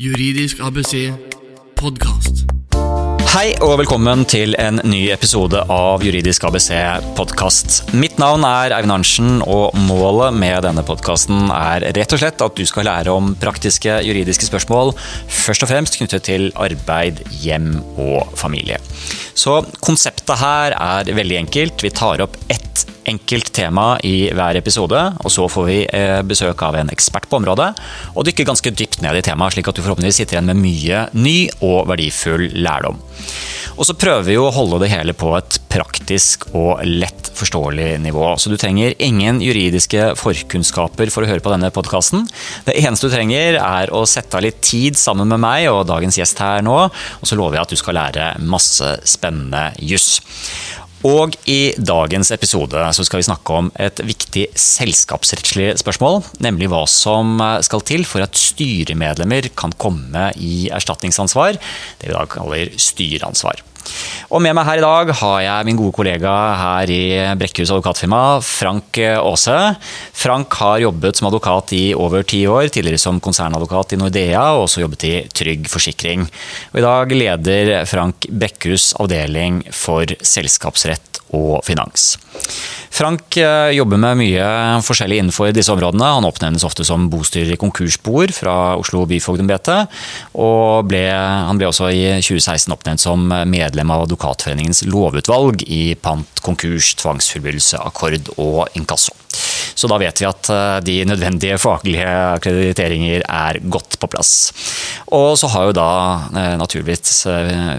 Juridisk ABC podkast. Hei og velkommen til en ny episode av Juridisk ABC podkast. Mitt navn er Eivind Arntzen, og målet med denne podkasten er rett og slett at du skal lære om praktiske juridiske spørsmål, først og fremst knyttet til arbeid, hjem og familie. Så konseptet her er veldig enkelt. Vi tar opp ett enkelt tema i hver episode, og så får vi eh, besøk av en ekspert på området og dykker ganske dypt ned i temaet, slik at du forhåpentligvis sitter igjen med mye ny og verdifull lærdom. Og så prøver vi å holde det hele på et praktisk og lett forståelig nivå. Så du trenger ingen juridiske forkunnskaper for å høre på denne podkasten. Det eneste du trenger, er å sette av litt tid sammen med meg og dagens gjest her nå, og så lover jeg at du skal lære masse spennende juss. Og i dagens episode så skal vi snakke om et viktig selskapsrettslig spørsmål, nemlig hva som skal til for at styremedlemmer kan komme i erstatningsansvar, det vi da kaller styreansvar. Og med meg her i dag har jeg min gode kollega her i Brekkhus advokatfirma, Frank Aase. Frank har jobbet som advokat i over ti år, tidligere som konsernadvokat i Nordea, og også jobbet i Trygg Forsikring. Og I dag leder Frank Brekkhus avdeling for selskapsrett og finans. Frank eh, jobber med mye forskjellig innenfor disse områdene. Han oppnevnes ofte som bostyrer i konkursboer fra Oslo byfogdembete. Og ble, han ble også i 2016 oppnevnt som medlem av Advokatforeningens lovutvalg i pant, konkurs, tvangsfullbyrdelse, akkord og inkasso. Så da vet vi at eh, de nødvendige faglige akkrediteringer er godt på plass. Og så har jo da eh, naturligvis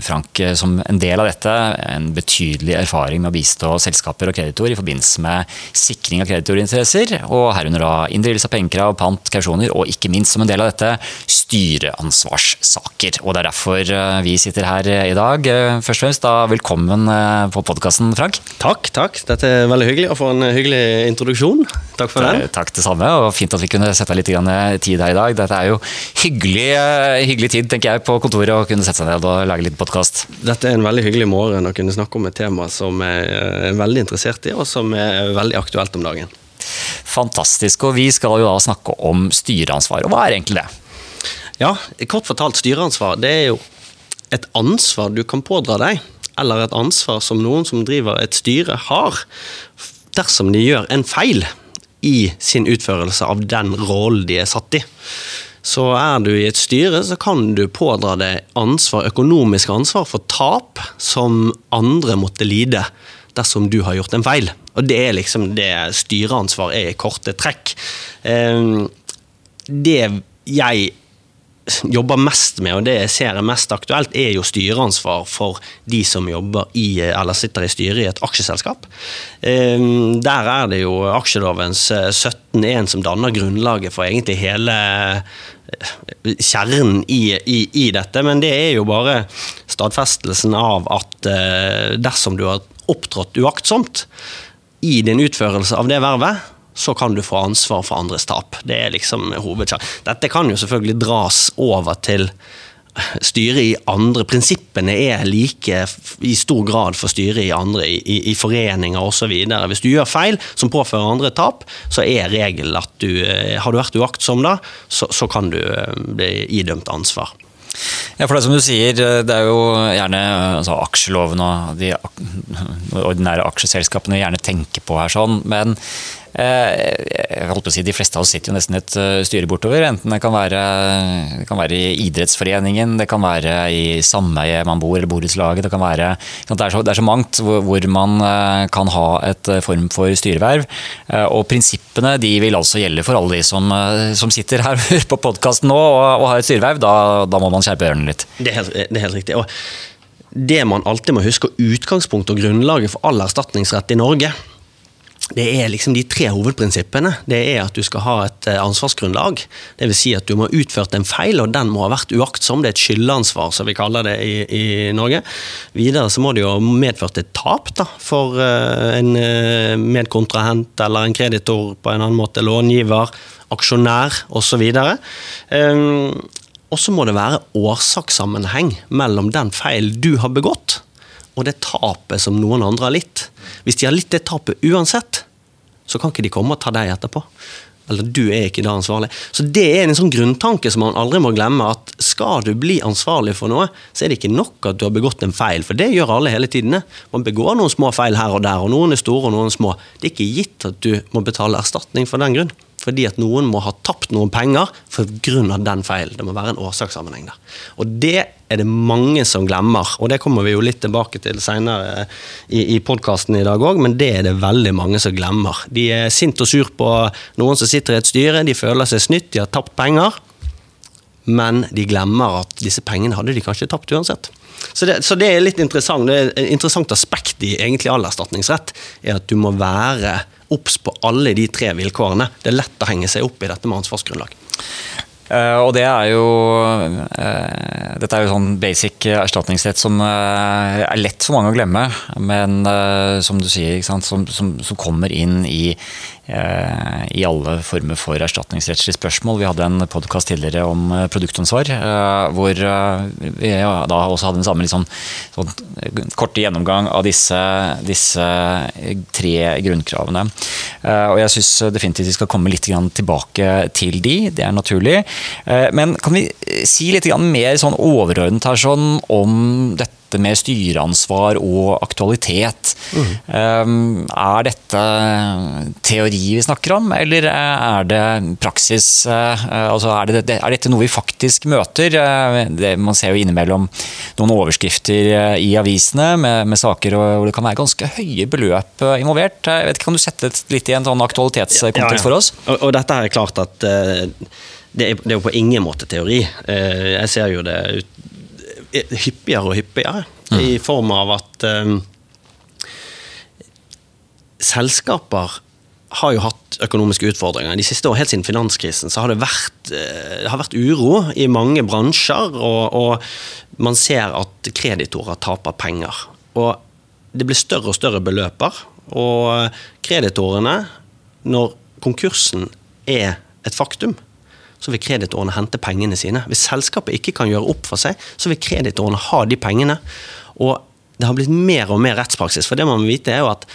Frank som en del av dette en betydelig erfaring med å bistå selskaper og kreditor i forbindelse med sikring av kreditorinteresser, og herunder da inndrivelse av pengekrav, pant, kausjoner, og ikke minst som en del av dette styreansvarssaker. Og det er derfor eh, vi sitter her i dag. Først og fremst da velkommen på podkasten, Frank. Takk, takk. Dette er veldig hyggelig å få en hyggelig introduksjon. Takk for den. Takk det samme, og fint at vi kunne sette av litt tid her i dag. Dette er jo hyggelig, hyggelig tid tenker jeg, på kontoret å kunne sette seg ned og lage litt podkast. Dette er en veldig hyggelig morgen å kunne snakke om et tema som jeg er veldig interessert i, og som er veldig aktuelt om dagen. Fantastisk. Og vi skal jo da snakke om styreansvar. Og hva er egentlig det? Ja, kort fortalt, styreansvar det er jo et ansvar du kan pådra deg, eller et ansvar som noen som driver et styre har, dersom de gjør en feil i sin utførelse av den rollen de er satt i. Så er du i et styre, så kan du pådra deg ansvar, økonomisk ansvar for tap som andre måtte lide dersom du har gjort en feil. Og det er liksom det styreansvar er i korte trekk. Ehm, det jeg jobber mest med, og det jeg ser er mest aktuelt, er jo styreansvar for de som jobber i, eller sitter i styret i et aksjeselskap. Ehm, der er det jo aksjelovens 17.1 eh, som danner grunnlaget for egentlig hele eh, kjernen i, i, i, dette, men det er jo bare stadfestelsen av at eh, dersom du har opptrådt uaktsomt i din utførelse av det vervet, så kan du få ansvar for andres tap. Det er liksom hovedsak. Dette kan jo selvfølgelig dras over til styret i andre. Prinsippene er like i stor grad for styret i andre, i, i foreninger osv. Hvis du gjør feil som påfører andre tap, så er regelen at du eh, Har du vært uaktsom da, så, så kan du eh, bli idømt ansvar. Ja, for det som du sier, eh, det er jo gjerne altså, aksjeloven og de ordinære aksjeselskapene gjerne tenker på her sånn, men Eh, jeg holdt på å si, De fleste av oss sitter jo nesten et eh, styre bortover. Enten det kan, være, det kan være i idrettsforeningen, det kan være i sameiet man bor, eller borettslaget. Det, kan være, det, er så, det er så mangt hvor, hvor, man eh, kan ha et form for styreverv. Og prinsippene de vil altså gjelde for alle de som, som sitter her på podkasten nå og, og, har et styreverv. Da, da, må man skjerpe ørene litt. Det er helt, det er helt riktig. Og det man alltid må huske, utgangspunktet og grunnlaget for all erstatningsrett i Norge, det er liksom de tre hovedprinsippene. Det er at du skal ha et ansvarsgrunnlag. ansvarsgrunnlag. Dvs. Si at du må ha utført en feil, og den må ha vært uaktsom. Det er et skyldansvar, som vi kaller det i, i, Norge. Videre så må det jo ha medført et tap da, for uh, en uh, medkontrahent eller en kreditor på en annen måte, långiver, aksjonær osv. Um, og så må det være årsakssammenheng mellom den feil du har begått, og det tapet som noen andre har litt. Hvis de har litt det tapet uansett, så kan ikke de komme og ta deg etterpå. Eller du er ikke da ansvarlig. Så det er en sånn grunntanke som man aldri må glemme. At skal du bli ansvarlig for noe, så er det ikke nok at du har begått en feil, for det gjør alle hele tiden. Man begår noen små feil her og der, og noen er store og noen er små. Det er ikke gitt at du må betale erstatning for den grunn. Fordi at noen må ha tapt noen penger pga. den feilen. Det må være en årsakssammenheng der. Og det er det mange som glemmer, og det kommer vi jo litt tilbake til senere i, i podkasten i dag òg, men det er det veldig mange som glemmer. De er sint og sur på noen som sitter i et styre, de føler seg snytt, de har tapt penger. Men de glemmer at disse pengene hadde de kanskje tapt uansett. Så det, så det, er litt interessant. Det er et interessant aspekt i egentlig all erstatningsrett er at du må være obs på alle de tre vilkårene. Det er lett å henge seg opp i dette med ansvarsgrunnlag. Uh, og det er jo uh, Dette er jo sånn basic erstatningsrett som uh, er lett for mange å glemme, men som du sier, som, som, som, kommer inn i i alle former for erstatningsrettslige spørsmål. Vi hadde en podkast tidligere om eh, produktansvar, eh, hvor vi da også hadde en samme liksom, sånn, korte gjennomgang av disse, disse, tre grunnkravene. Og jeg syns definitivt vi skal komme litt tilbake til de, det er naturlig. Men kan vi si litt mer sånn overordnet her sånn om dette dette med styreansvar og aktualitet. Mm. Er dette teori vi snakker om, eller er det praksis? Eh, altså er, det, er, dette noe vi faktisk møter? Eh, det, man ser jo innimellom noen overskrifter eh, i avisene med, med, saker hvor det kan være ganske høye beløp involvert. Jeg vet ikke, Kan du sette det litt i en sånn aktualitetskontekst ja, ja. for oss? Og, og, dette er klart at det er, det er jo på ingen måte teori. Jeg ser jo det ut hyppigere og hyppigere. Mm. I form av at um, selskaper har jo hatt økonomiske utfordringer. De siste år, Helt siden finanskrisen så har det vært, uh, det har vært uro i mange bransjer. Og, og man ser at kreditorer taper penger. Og det blir større og større beløper. Og kreditorene, når konkursen er et faktum, så vil kreditorene hente pengene sine. Hvis selskapet ikke kan gjøre opp for seg, så vil kreditorene ha de pengene. Og det har blitt mer og mer rettspraksis. For det man må vite er jo at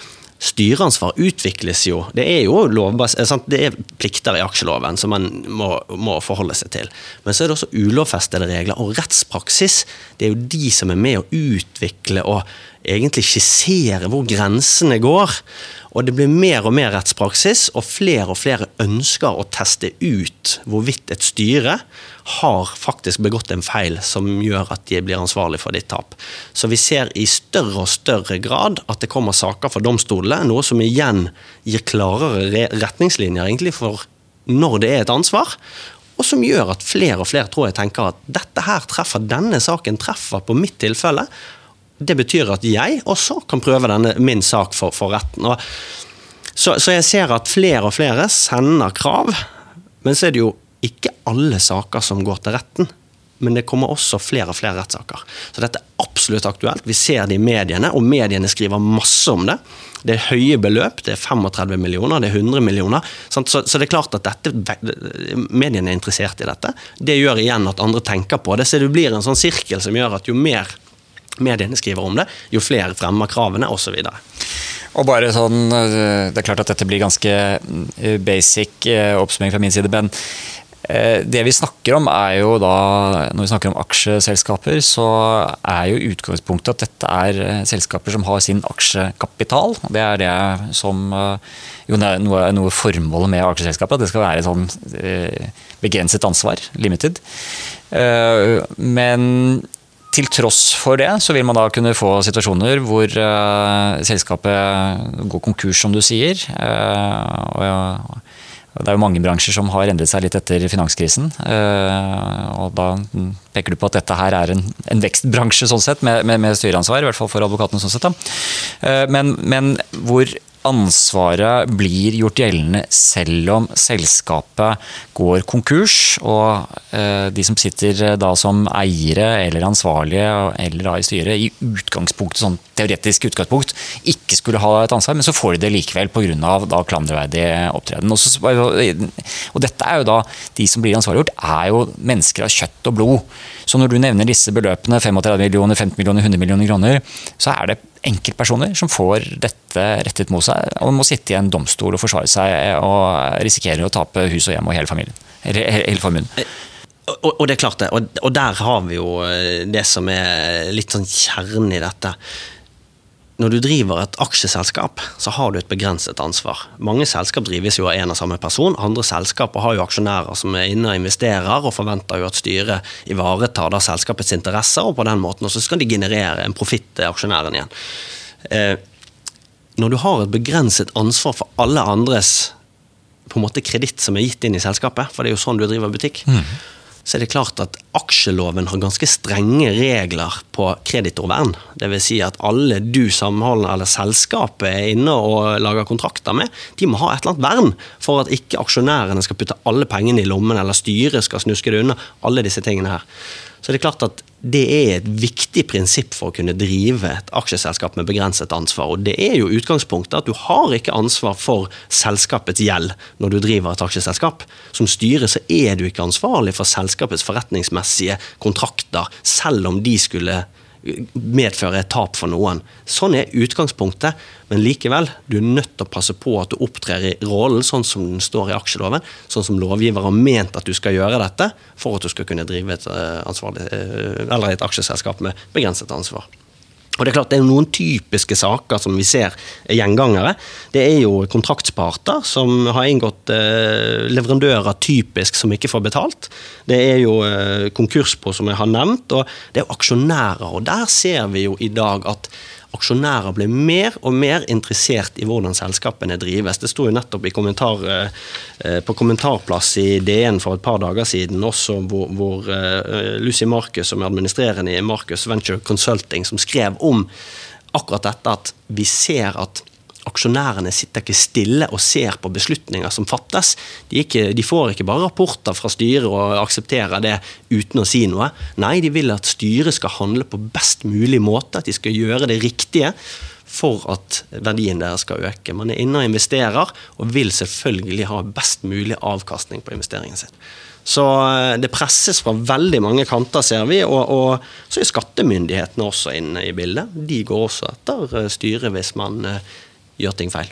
styreansvar utvikles jo. Det er jo lovbas eh, det er plikter i aksjeloven som man må, må, forholde seg til. Men så er det også ulovfestede regler. Og rettspraksis det er jo de som er med å utvikle og egentlig skissere hvor grensene går. Og det blir mer og mer rettspraksis, og flere og flere ønsker å teste ut hvorvidt et styre har faktisk begått en feil som gjør at de blir ansvarlig for ditt tap. Så vi ser i større og større grad at det kommer saker for domstolene, noe som igjen gir klarere retningslinjer egentlig for når det er et ansvar. Og som gjør at flere og flere tror jeg tenker at dette her treffer, denne saken treffer på mitt tilfelle. Det betyr at jeg også kan prøve denne, min sak for, for retten. Så, så, jeg ser at flere og flere sender krav, men så er det jo ikke alle saker som går til retten. Men det kommer også flere og flere rettssaker. Så dette er absolutt aktuelt. Vi ser det i mediene, og mediene skriver masse om det. Det er høye beløp. Det er 35 millioner, det er 100 millioner. Så, så det er klart at dette, mediene er interessert i dette. Det gjør igjen at andre tenker på det. Så det blir en sånn sirkel som gjør at jo mer mediene skriver om det, jo flere fremmer kravene osv. Og bare sånn, eh, Det er klart at dette blir ganske eh, basic eh, oppsummering fra min side, men det vi snakker om er jo da, Når vi snakker om aksjeselskaper, så er jo utgangspunktet at dette er selskaper som har sin aksjekapital. Det er det som jo det er noe, noe formålet med aksjeselskapet. At det skal være sånn begrenset ansvar, limited. Men til tross for det, så vil man da kunne få situasjoner hvor uh, selskapet går konkurs, som du sier. Uh, og, det er jo mange bransjer som har endret seg litt etter finanskrisen. Uh, og da peker du på at dette her er en, en vekstbransje sånn sett, med, med, med, styreansvar, i hvert fall for advokatene. sånn sett. Men, men, hvor ansvaret blir gjort gjeldende selv om selskapet går konkurs, og eh, de som sitter eh, da som eiere eller ansvarlige eller da i styret, i utgangspunktet, sånn teoretisk utgangspunkt, ikke skulle ha et ansvar, men så får de det likevel pga. klanderverdig opptreden. Og, så, og dette er jo da, de som blir ansvarliggjort, er jo mennesker av kjøtt og blod. Så når du nevner disse beløpene, 35 millioner, 15 millioner, 100 millioner kroner, så er det enkeltpersoner som får dette rettet mot seg og må sitte i en domstol og forsvare seg og risikerer å tape hus og hjem og hele familien. Hele formuen. Og, og det er klart det, og, og der har vi jo eh, det som er litt sånn kjernen i dette. Når du driver et aksjeselskap, så har du et begrenset ansvar. Mange selskap drives jo av en og samme person. Andre selskaper har jo aksjonærer som er inne og investerer, og forventer jo at styret ivaretar da selskapets interesser, og på den måten også skal de generere en profitt til aksjonæren igjen. Eh, når du har et begrenset ansvar for alle andres på en måte kreditt som er gitt inn i selskapet, for det er jo sånn du driver butikk, mm så er det klart at aksjeloven har ganske strenge regler på kreditorvern. Dvs. Si at alle du samholder eller selskapet er inne og lager kontrakter med, de må ha et eller annet vern for at ikke aksjonærene skal putte alle pengene i lommen, eller styret skal snuske det unna. Alle disse tingene her. Så det er klart at det er et viktig prinsipp for å kunne drive et aksjeselskap med begrenset ansvar. Og det er jo utgangspunktet at du har ikke ansvar for selskapets gjeld når du driver et aksjeselskap. Som styre så er du ikke ansvarlig for selskapets forretningsmessige kontrakter, selv om de skulle medføre et tap for noen. Sånn er utgangspunktet, men likevel, du er nødt til å passe på at du opptrer i rollen sånn som den står i aksjeloven, sånn som lovgiver har ment at du skal gjøre dette, for at du skal kunne drive et, eh, eh, et aksjeselskap med begrenset ansvar. Og Det er klart det er noen typiske saker som vi ser er gjengangere. Det er jo kontraktsparter som har inngått eh, leverandører typisk som ikke får betalt. Det er jo eh, på, som jeg har nevnt, og det er jo aksjonærer. Og der ser vi jo i dag at aksjonærer ble mer og mer interessert i hvordan selskapene drives. Det sto jo nettopp kommentar, eh, på kommentarplass i DN for et par dager siden også, hvor, hvor eh, Lucy Marcus, som er administrerende i Marcus Venture Consulting, som skrev om akkurat dette at vi ser at aksjonærene sitter ikke stille og ser på beslutninger som fattes. De, ikke, de, får ikke bare rapporter fra styret og aksepterer det uten å si noe. Nei, de vil at styret skal handle på best mulig måte, at de skal gjøre det riktige for at verdien deres skal øke. Man er inne og investerer, og vil selvfølgelig ha best mulig avkastning på investeringen sin. Så eh, det presses fra veldig mange kanter, ser vi. Og, og, så er skattemyndighetene også inne i bildet. De går også etter eh, styret hvis man eh, gjør ting feil.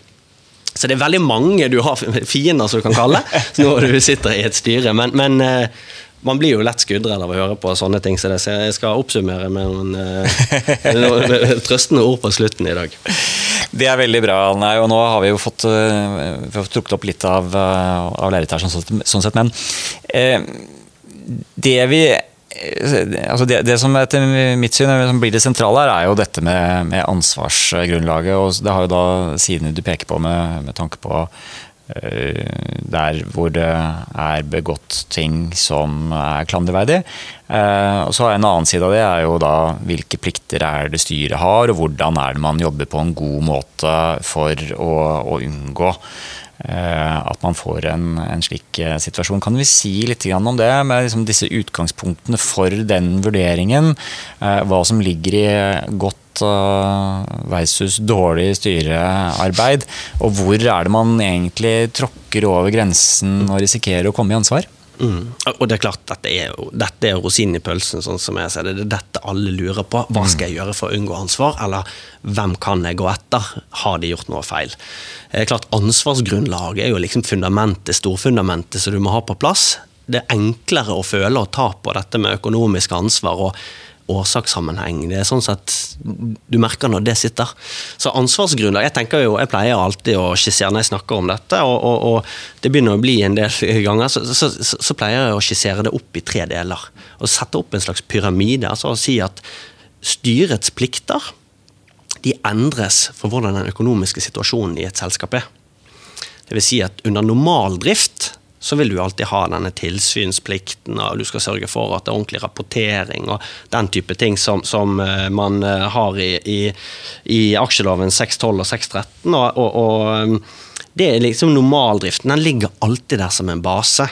Så det er veldig mange du har fiender, som du kan kalle når du sitter i et styre. Men, men uh, man blir jo lett skuddredd av å høre på sånne ting. Så, jeg skal oppsummere med noen, uh, trøstende ord på slutten i dag. Det er veldig bra, Nei, og nå har vi jo fått, vi trukket opp litt av, av lerretasjen sånn, sånn sett, men det vi altså det, det, som etter mitt syn blir det sentrale her, er jo dette med, med ansvarsgrunnlaget. og Det har jo da sidene du peker på med, med tanke på uh, der hvor det er begått ting som er klanderverdig. Uh, og så En annen side av det er jo da hvilke plikter er det styret har, og hvordan er det man jobber på en god måte for å, å unngå Eh, at man får en, en, slik eh, situasjon. Kan vi si litt om det, med liksom disse utgangspunktene for den vurderingen? Eh, hva som ligger i godt versus dårlig styrearbeid? Og hvor er det man egentlig tråkker over grensen og risikerer å komme i ansvar? Mm. Og det er klart, dette er dette er rosinen i pølsen, sånn som jeg ser det. Det er dette alle lurer på. Hva skal jeg gjøre for å unngå ansvar? Eller hvem kan jeg gå etter? Har de gjort noe feil? Det er klart, Ansvarsgrunnlaget er jo liksom fundamentet, storfundamentet som du må ha på plass. Det er enklere å føle og ta på dette med økonomisk ansvar. og årsakssammenheng. Det er sånn at Du merker når det sitter. Så ansvarsgrunnlag Jeg tenker jo, jeg pleier alltid å skissere når jeg snakker om dette, og, og, og det begynner å bli en del ganger, så, så, så, så, pleier jeg å skissere det opp i tre deler. Og Sette opp en slags pyramide. altså å si at Styrets plikter de endres for hvordan den økonomiske situasjonen i et selskap er. Vil si at under normal drift så vil du alltid ha denne tilsynsplikten, og du skal sørge for at det er ordentlig rapportering og den type ting som, som eh, man eh, har i, i, i aksjeloven 612 og 613. Og, og, og, um, det er liksom normaldriften. Den ligger alltid der som en base.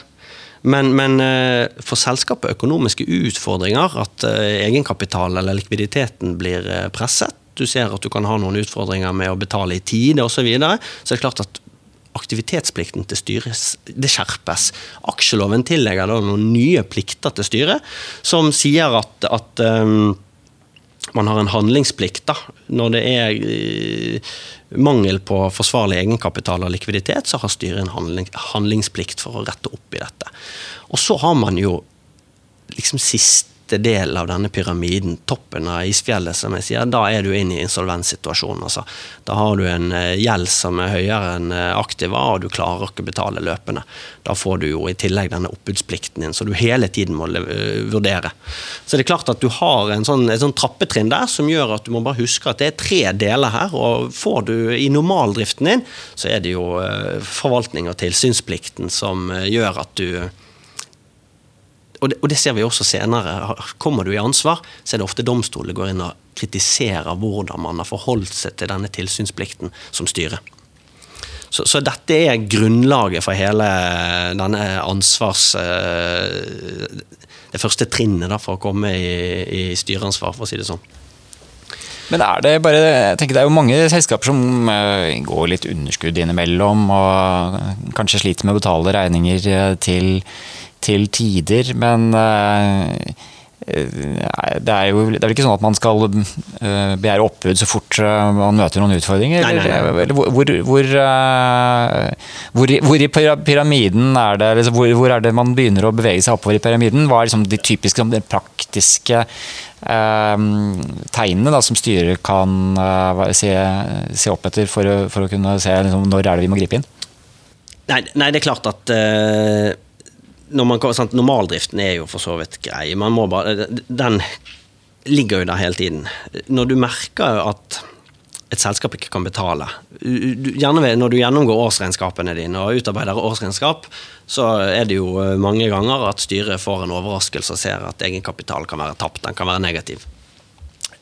Men, men eh, for selskapet økonomiske utfordringer, at egenkapital eller likviditeten blir presset, du ser at du kan ha noen utfordringer med å betale i tide osv., så, videre, så er det klart at aktivitetsplikten til styret det skjerpes. Aksjeloven tillegger da noen nye plikter til styret, som sier at, at um, man har en handlingsplikt da. Når det er uh, mangel på forsvarlig egenkapital og likviditet, så har styret en handling, handlingsplikt for å rette opp i dette. Og så har man jo liksom siste del av denne pyramiden, toppen av isfjellet, som jeg sier, da er du inne i insolvenssituasjonen. Altså. Da har du en eh, gjeld som er høyere enn eh, aktiva, og du klarer ikke å betale løpende. Da får du jo i tillegg denne oppbudsplikten din, så du hele tiden må eh, vurdere. Så det er klart at du har en sånn, et sånn trappetrinn der som gjør at du må bare huske at det er tre deler her, og får du i normaldriften din, så er det jo forvaltning og tilsynsplikten som gjør at du og det, og det, ser vi også senere. Kommer du i ansvar, så er det ofte domstolene går inn og kritiserer hvordan man har forholdt seg til denne tilsynsplikten som styre. Så, så, dette er grunnlaget for hele denne ansvars... Eh, det første trinnet da, for å komme i, i styreansvar, for å si det sånn. Men er det bare jeg tenker Det er jo mange selskaper som eh, går litt underskudd innimellom, og kanskje sliter med å betale regninger eh, til til tider, men eh, det er jo det er vel ikke sånn at man skal eh, begjære oppbud så fort eh, man møter noen utfordringer? Nei, nei, nei. Eller hvor, hvor, hvor, hvor, i pyramiden er det liksom, hvor, er det man begynner å bevege seg oppover i pyramiden? Hva er liksom de typiske, de praktiske eh, tegnene da, som styret kan eh, se, se, opp etter for, for å kunne se liksom, når er det vi må gripe inn? Nei, det er klart at uh man, sant, Normaldriften er jo for så vidt grei. Man må bare, den ligger jo der hele tiden. Når du merker at et selskap ikke kan betale gjerne Når du gjennomgår årsregnskapene dine og utarbeider årsregnskap, så er det jo mange ganger at styret får en overraskelse og ser at egenkapital kan være tapt. Den kan være negativ.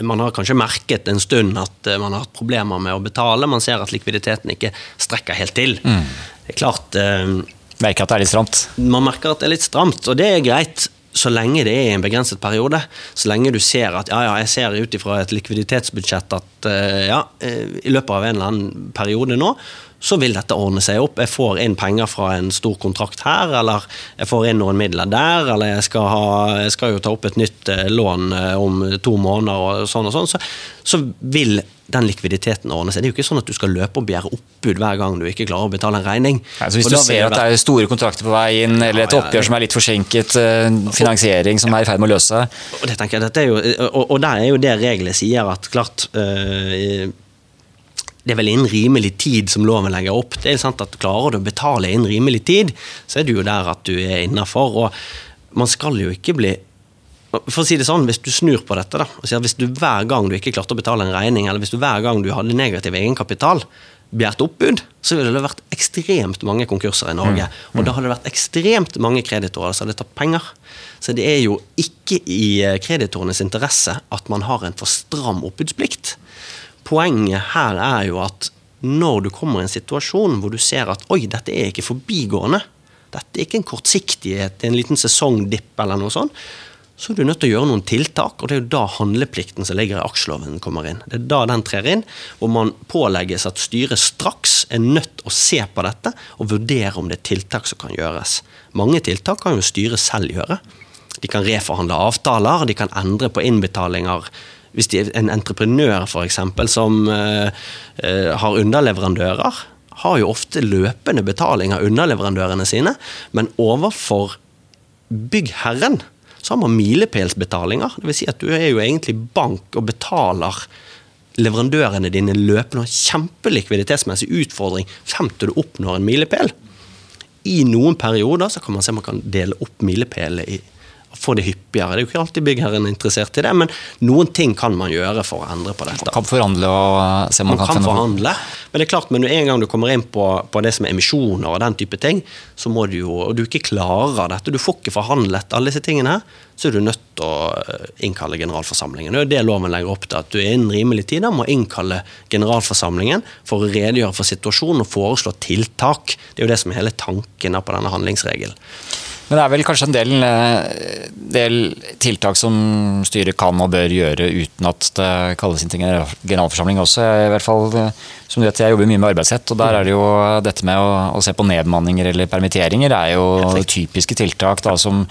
Man har kanskje merket en stund at man har hatt problemer med å betale. Man ser at likviditeten ikke strekker helt til. Mm. Det er klart eh, Merker at det er litt stramt? Man merker at det er litt stramt, og det er greit så lenge det er i en begrenset periode. Så lenge du ser at ja, ja, jeg ser ut ifra et likviditetsbudsjett at uh, ja, eh, i løpet av en eller annen periode nå, så vil dette ordne seg opp. Jeg får inn penger fra en stor kontrakt her, eller jeg får inn noen midler der, eller jeg skal, ha, jeg skal jo ta opp et nytt uh, lån uh, om to måneder og sånn og sånn. Så, så vil den likviditeten ordner seg. Det er jo ikke sånn at du skal løpe og begjære oppbud hver gang du ikke klarer å betale en regning. Ja, hvis du ser at det er store kontrakter på vei inn, eller et oppgjør som er litt forsinket, eh, finansiering som er i ferd med å løse og, jeg, jo, og, og der er jo det reglene sier, at klart øh, det er vel innen rimelig tid som loven legger opp. Det er sant at Klarer du å betale innen rimelig tid, så er du jo der at du er innafor. Og man skal jo ikke bli for å si det sånn, Hvis du snur på dette, da, og sier at hvis du hver gang du ikke klarte å betale en regning, eller hvis du hver gang du hadde negativ egenkapital, begjærte oppbud, så ville det vært ekstremt mange konkurser i Norge. Mm. Og da hadde det vært ekstremt mange kreditorer som hadde tatt penger. Så det er jo ikke i eh, kreditorenes interesse at man har en for stram oppbudsplikt. Poenget her er jo at når du kommer i en situasjon hvor du ser at oi, dette er ikke forbigående, dette er ikke en kortsiktighet, en liten sesongdipp eller noe sånt, så er du nødt til å gjøre noen tiltak. Og det er jo da handleplikten som ligger i aksjeloven kommer inn. Det er da den trer inn, hvor man pålegges at styret straks er nødt å se på dette og vurdere om det er tiltak som kan gjøres. Mange tiltak kan jo styret selv gjøre. De kan reforhandle avtaler, de kan endre på innbetalinger. Hvis de er en entreprenør for eksempel, som uh, har underleverandører, har jo ofte løpende betaling av underleverandørene sine, men overfor byggherren så har man milepælsbetalinger. Dvs. Si at du er jo egentlig bank og betaler leverandørene dine løpende. Kjempelikviditetsmessig utfordring frem til du oppnår en milepæl. I noen perioder så kan man se om man kan dele opp milepælene i få det hyppigere. Det er jo ikke alltid byggherren er interessert i det, men noen ting kan man gjøre for å endre på dette. Man kan forhandle og se om man, man kan, kan forhandle, men det er klart, men en gang du kommer inn på, på, det som er emisjoner og den type ting, så må du jo, og du ikke klarer dette, du får ikke forhandlet alle disse tingene så er du nødt til å eh, innkalle generalforsamlingen. Det er det loven legger opp til, at du innen rimelig tid må innkalle generalforsamlingen for å redegjøre for situasjonen og foreslå tiltak. Det er jo det som er hele tanken på denne handlingsregelen. Men det er vel kanskje en del, eh, del, tiltak som styret kan og bør gjøre uten at det kalles inn til generalforsamling også. I hvert fall, eh, som du vet, Jeg jobber mye med arbeidsrett, og der er det jo dette med å, å se på nedmanninger eller permitteringer er jo typiske tiltak da, som,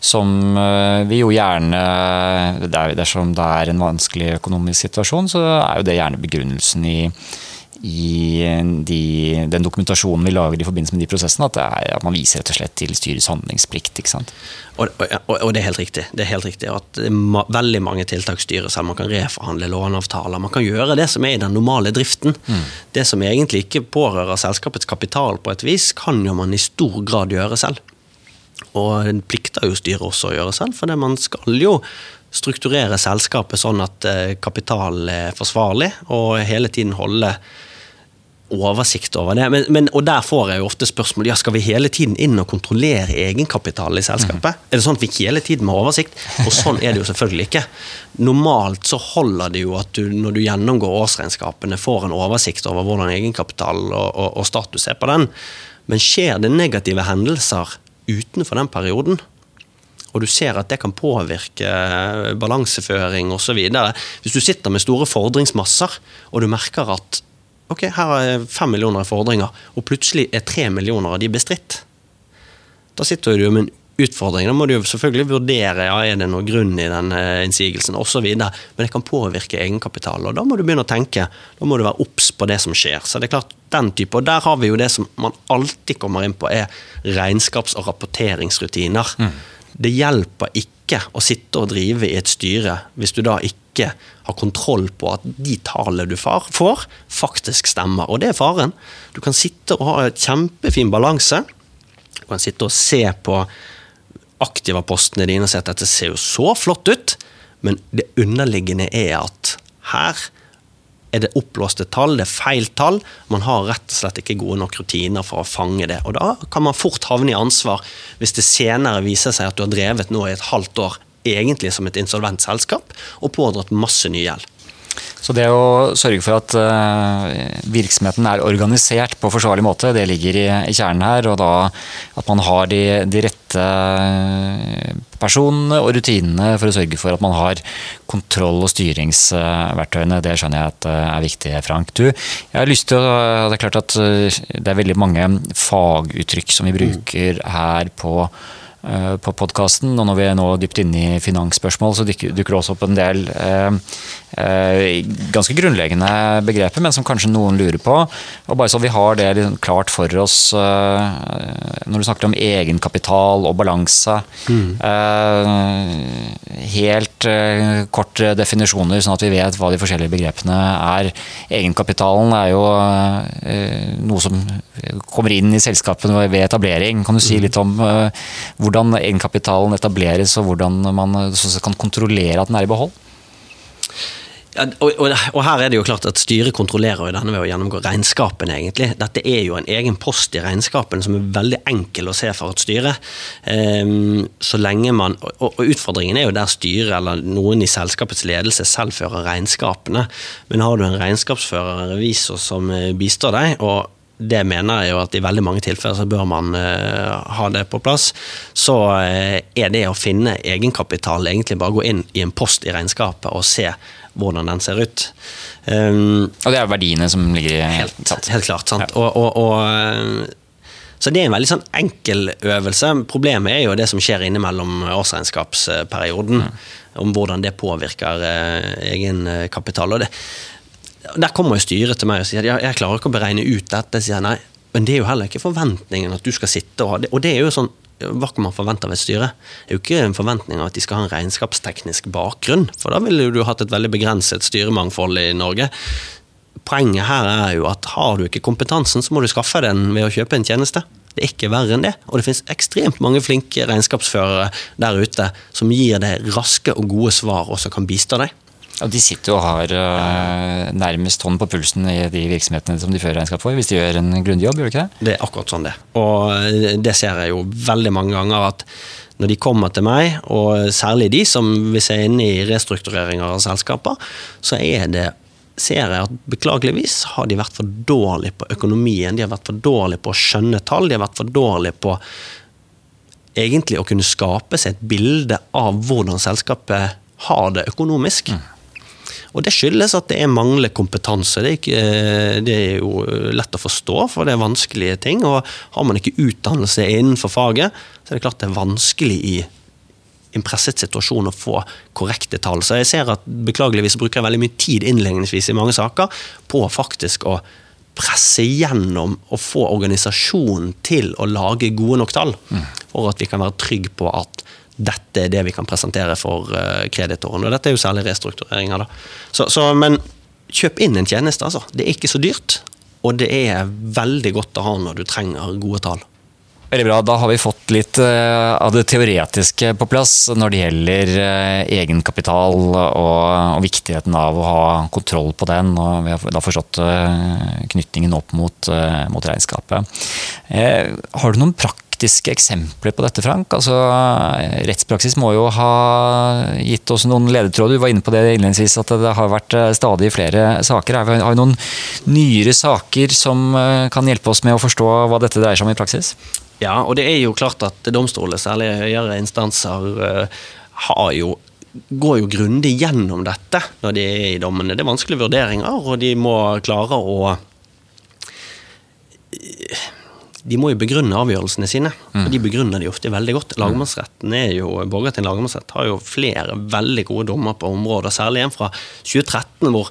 som, eh, vi jo gjerne Dersom det er en vanskelig økonomisk situasjon, så er jo det gjerne begrunnelsen i i de, den dokumentasjonen vi lager i forbindelse med de prosessene, at, er, at man viser rett og slett til styrets handlingsplikt. ikke sant? Og, og, og, det er helt riktig. Det er helt riktig at ma veldig mange tiltak styrer selv. Man kan reforhandle låneavtaler. Man kan gjøre det som er i den normale driften. Mm. Det som egentlig ikke pårører selskapets kapital på et vis, kan jo man i stor grad gjøre selv. Og det plikter jo styret også å gjøre selv, for man skal jo strukturere selskapet sånn at eh, kapital er forsvarlig, og hele tiden holde oversikt over det. Men, men, og der får jeg jo ofte spørsmål ja, skal vi hele tiden inn og kontrollere egenkapitalen i selskapet. Mm. Er det sånn at vi hele tiden må ha oversikt? Og sånn er det jo selvfølgelig ikke. Normalt så holder det jo at du når du gjennomgår årsregnskapene, får en oversikt over hvordan egenkapital og, og, og status er på den. Men skjer det negative hendelser utenfor den perioden, og du ser at det kan påvirke eh, balanseføring osv. Hvis du sitter med store fordringsmasser, og du merker at ok, her er fem millioner i fordringer, og plutselig er tre millioner av de bestridt, da sitter du jo med en utfordring. Da må du jo selvfølgelig vurdere ja, er det noe grunn i den innsigelsen osv. Men det kan påvirke egenkapital, og da må du begynne å tenke. Da må du være obs på det som skjer. Så det er klart, den type, og Der har vi jo det som man alltid kommer inn på, er regnskaps- og rapporteringsrutiner. Mm. Det hjelper ikke å sitte og drive i et styre hvis du da ikke har kontroll på at de tallene du får, faktisk stemmer. Og det er faren. Du kan sitte og ha et kjempefin balanse. Du kan sitte og se på aktivapostene dine og si at dette ser jo så flott ut, men det underliggende er at her er det oppblåste tall, det er feil tall. Man har rett og slett ikke gode nok rutiner for å fange det. Og da kan man fort havne i ansvar hvis det senere viser seg at du har drevet nå i et halvt år egentlig som et insolvent selskap og pådratt masse ny gjeld. Så det å sørge for at uh, virksomheten er organisert på forsvarlig måte, det ligger i, kjernen her. Og da at man har de, de, rette personene og rutinene for å sørge for at man har kontroll- og styringsverktøyene. Det skjønner jeg at uh, er viktig, Frank. Du, jeg har lyst til å, Det er klart at det er veldig mange faguttrykk som vi bruker her på Eh, på podkasten. Og når vi er nå dypt inne i finansspørsmål, så dukker det også opp en del eh, eh, ganske grunnleggende begreper, men som kanskje noen lurer på. Og bare så vi har det liksom klart for oss eh, når du snakker om egenkapital og balanse. Mm. Eh, helt eh, kort definisjoner, sånn at vi vet hva de forskjellige begrepene er. Egenkapitalen er jo noe som kommer inn i selskapene ved etablering. Kan du si mm. litt om hvor hvordan egenkapitalen etableres, og hvordan man kan kontrollere at den er i behold? Ja, og, og, og, her er det jo klart at Styret kontrollerer jo denne ved å gjennomgå regnskapene. egentlig. Dette er jo en egen post i regnskapene som er veldig enkel å se for et styre. Um, så lenge man, og, og, Utfordringen er jo der styret eller noen i selskapets ledelse selv fører regnskapene. Men har du en regnskapsfører, eller revisor, som eh, bistår deg, og det mener jeg jo at i veldig mange tilfeller så bør man uh, ha det på plass. Så uh, er det å finne egenkapital egentlig bare gå inn i en post i regnskapet og se hvordan den ser ut. Um, og det er verdiene som ligger i Helt, helt klart. sant. Ja. Og, og, og, eh, så det er en veldig sånn enkel øvelse. Problemet er jo det som skjer innimellom årsregnskapsperioden. Mm. Om hvordan det påvirker uh, egenkapital. Og det, der kommer jo styret til meg og sier at jeg klarer ikke å beregne ut dette. sier nei, Men det er jo heller ikke forventningen at du skal sitte og ha det. Og det er jo sånn, hva kan man forvente av et styre? Det er jo ikke en forventning av at de skal ha en regnskapsteknisk bakgrunn, for da ville du hatt et veldig begrenset styremangfold i Norge. Poenget her er jo at har du ikke kompetansen, så må du skaffe den ved å kjøpe en tjeneste. Det er ikke verre enn det. Og det finnes ekstremt mange flinke regnskapsførere der ute som gir deg raske og gode svar, og som kan bistå deg. Og De sitter jo og har uh, nærmest hånd på pulsen i de virksomhetene som de fører regnskap for, hvis de gjør en grundig jobb, gjør de ikke det? Det er akkurat sånn det. Og eh, det ser jeg jo veldig mange ganger at når de kommer til meg, og særlig de som hvis jeg er inne i restruktureringer av selskaper, så er det ser jeg at beklageligvis har de vært for dårlige på økonomien. De har vært for dårlige på å skjønne tall. De har vært for dårlige på egentlig å kunne skape seg et bilde av hvordan selskapet har det økonomisk. Mm. Og Det skyldes at det er mangler kompetanse. Det er, ikke, eh, det er, jo lett å forstå, for det er vanskelige ting. og Har man ikke utdannelse innenfor faget, så er det klart det er vanskelig i en presset situasjon å få korrekte tall. Så jeg ser at beklageligvis bruker jeg veldig mye tid innledningsvis i mange saker på faktisk å presse gjennom og få organisasjonen til å lage gode nok tall, for at vi kan være trygge på at dette er det vi kan presentere for uh, kreditoren. Og dette er jo særlig restruktureringer. da. Så, så, men kjøp inn en tjeneste, altså. Det er ikke så dyrt. Og det er veldig godt å ha når du trenger gode tall. Veldig bra. Da har vi fått litt uh, av det teoretiske på plass når det gjelder uh, egenkapital og, viktigheten av å ha kontroll på den. Og vi har da forstått knytningen opp mot, mot regnskapet. har du noen praktiske praktiske eksempler på dette, Frank? Altså, rettspraksis må jo ha gitt oss noen ledetråder. Du var inne på det innledningsvis, at det har vært eh, stadig flere saker. Har vi noen nyere saker som eh, kan hjelpe oss med å forstå hva dette dreier seg om i praksis? Ja, og det er jo klart at domstoler, særlig høyere instanser, eh, har jo går jo grundig gjennom dette når de er i dommene. Det er vanskelige vurderinger, og de må klare å de må jo begrunne avgjørelsene sine. Mm. Og de begrunner de ofte veldig godt. Lagmannsretten er jo, Borgarting lagmannsrett har jo flere veldig gode dommer på området, særlig en fra 2013 hvor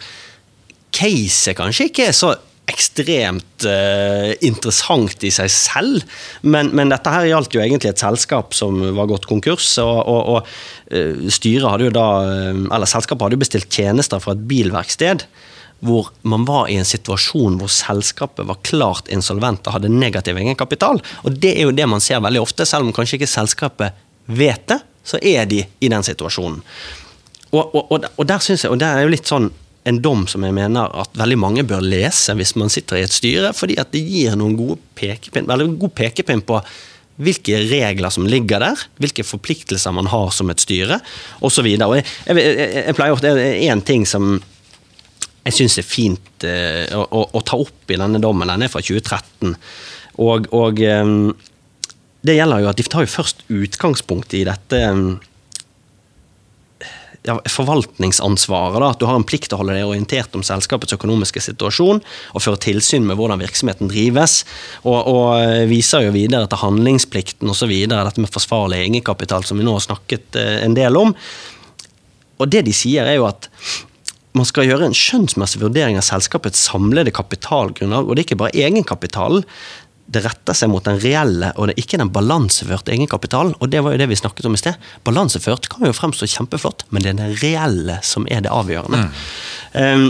caset kanskje ikke er så ekstremt uh, interessant i seg selv, men, men, dette her gjaldt jo egentlig et selskap som var gått konkurs, og, og, og uh, styret hadde jo da, eh, eller selskapet hadde jo bestilt tjenester fra et bilverksted hvor man var i en situasjon hvor selskapet var klart insolvent og hadde negativ egenkapital. Og det er jo det man ser veldig ofte, selv om kanskje ikke selskapet vet det, så er de i den situasjonen. Og, og, og, der synes jeg, og det er jo litt sånn en dom som jeg mener at veldig mange bør lese hvis man sitter i et styre, fordi at det gir noen gode pekepinn, veldig god pekepinn på hvilke regler som ligger der, hvilke forpliktelser man har som et styre, osv. Jeg, jeg, jeg, jeg pleier ofte, det er én ting som jeg syns er fint uh, å, å, ta opp i denne dommen. Den er fra 2013. Og, og um, det gjelder jo at de tar jo først utgangspunkt i dette um, ja, forvaltningsansvaret. Da, at du har en plikt til å holde deg orientert om selskapets økonomiske situasjon og føre tilsyn med hvordan virksomheten drives. Og, og eh, viser jo videre til handlingsplikten osv. Dette med forsvarlig egenkapital, som vi nå har snakket en del om. Og det de sier, er jo at man skal gjøre en skjønnsmessig vurdering av selskapets samlede kapitalgrunnlag. Og det er ikke bare egenkapitalen. Det retter seg mot den reelle, og det er ikke den balanseførte egenkapitalen. Og det var jo det vi snakket om i sted. Balanseført kan jo fremstå kjempeflott, men det er det reelle som er det avgjørende. Mm. Um,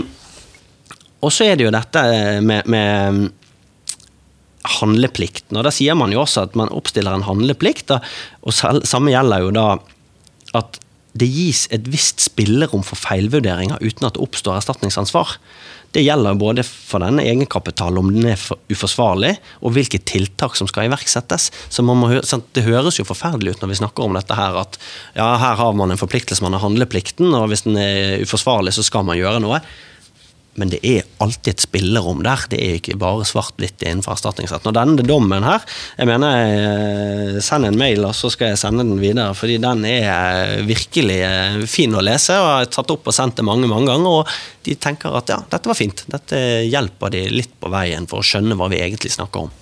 og så er det jo dette med, med handleplikten. Og da sier man jo også at man oppstiller en handleplikt. og samme gjelder jo da at det gis et visst spillerom for feilvurderinger uten at det oppstår erstatningsansvar. Det gjelder både for denne egenkapitalen, om den er uforsvarlig, og hvilke tiltak som skal iverksettes. Så må, Det høres jo forferdelig ut når vi snakker om dette her, at ja, her har man en forpliktelse, man har handleplikten, og hvis den er uforsvarlig, så skal man gjøre noe. Men det er alltid et spillerom der. Det er ikke bare svart-hvitt innenfor erstatningsretten. Og denne dommen her, jeg mener eh, send en mail, og så skal jeg sende den videre. Fordi den er eh, virkelig eh, fin å lese, og jeg har tatt opp og sendt det mange mange ganger. Og de tenker at ja, dette var fint. Dette hjelper de litt på veien for å skjønne hva vi egentlig snakker om.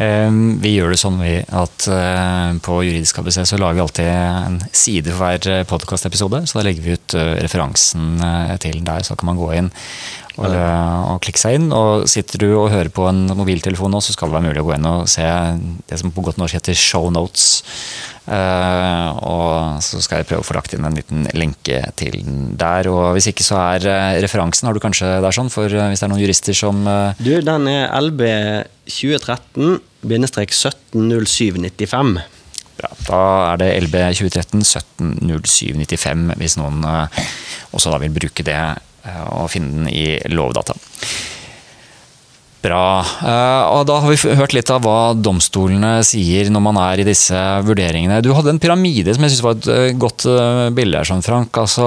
Ehm, vi gjør det sånn at eh, på Juridisk ABC så lager vi alltid en side for hver eh, podkastepisode. Så da legger vi ut eh, referansen til der, så kan man gå inn og, og, klikke seg inn. Og sitter du og hører på en mobiltelefon nå, så skal det være mulig å gå inn og se det som på godt norsk heter show notes. Uh, og så skal jeg prøve å få lagt inn en liten lenke til den der. Og hvis ikke så er referansen, har du kanskje der sånn, for hvis det er noen jurister som. Du, den er LB 2013 170795. Ja, da er det LB 2013 170795 hvis noen også da vil bruke det og finne den i Lovdata. Bra. Eh, og da har vi hørt litt av hva domstolene sier når man er i disse vurderingene. Du hadde en pyramide som jeg syns var et eh, godt eh, bilde her, sånn, Frank. Altså,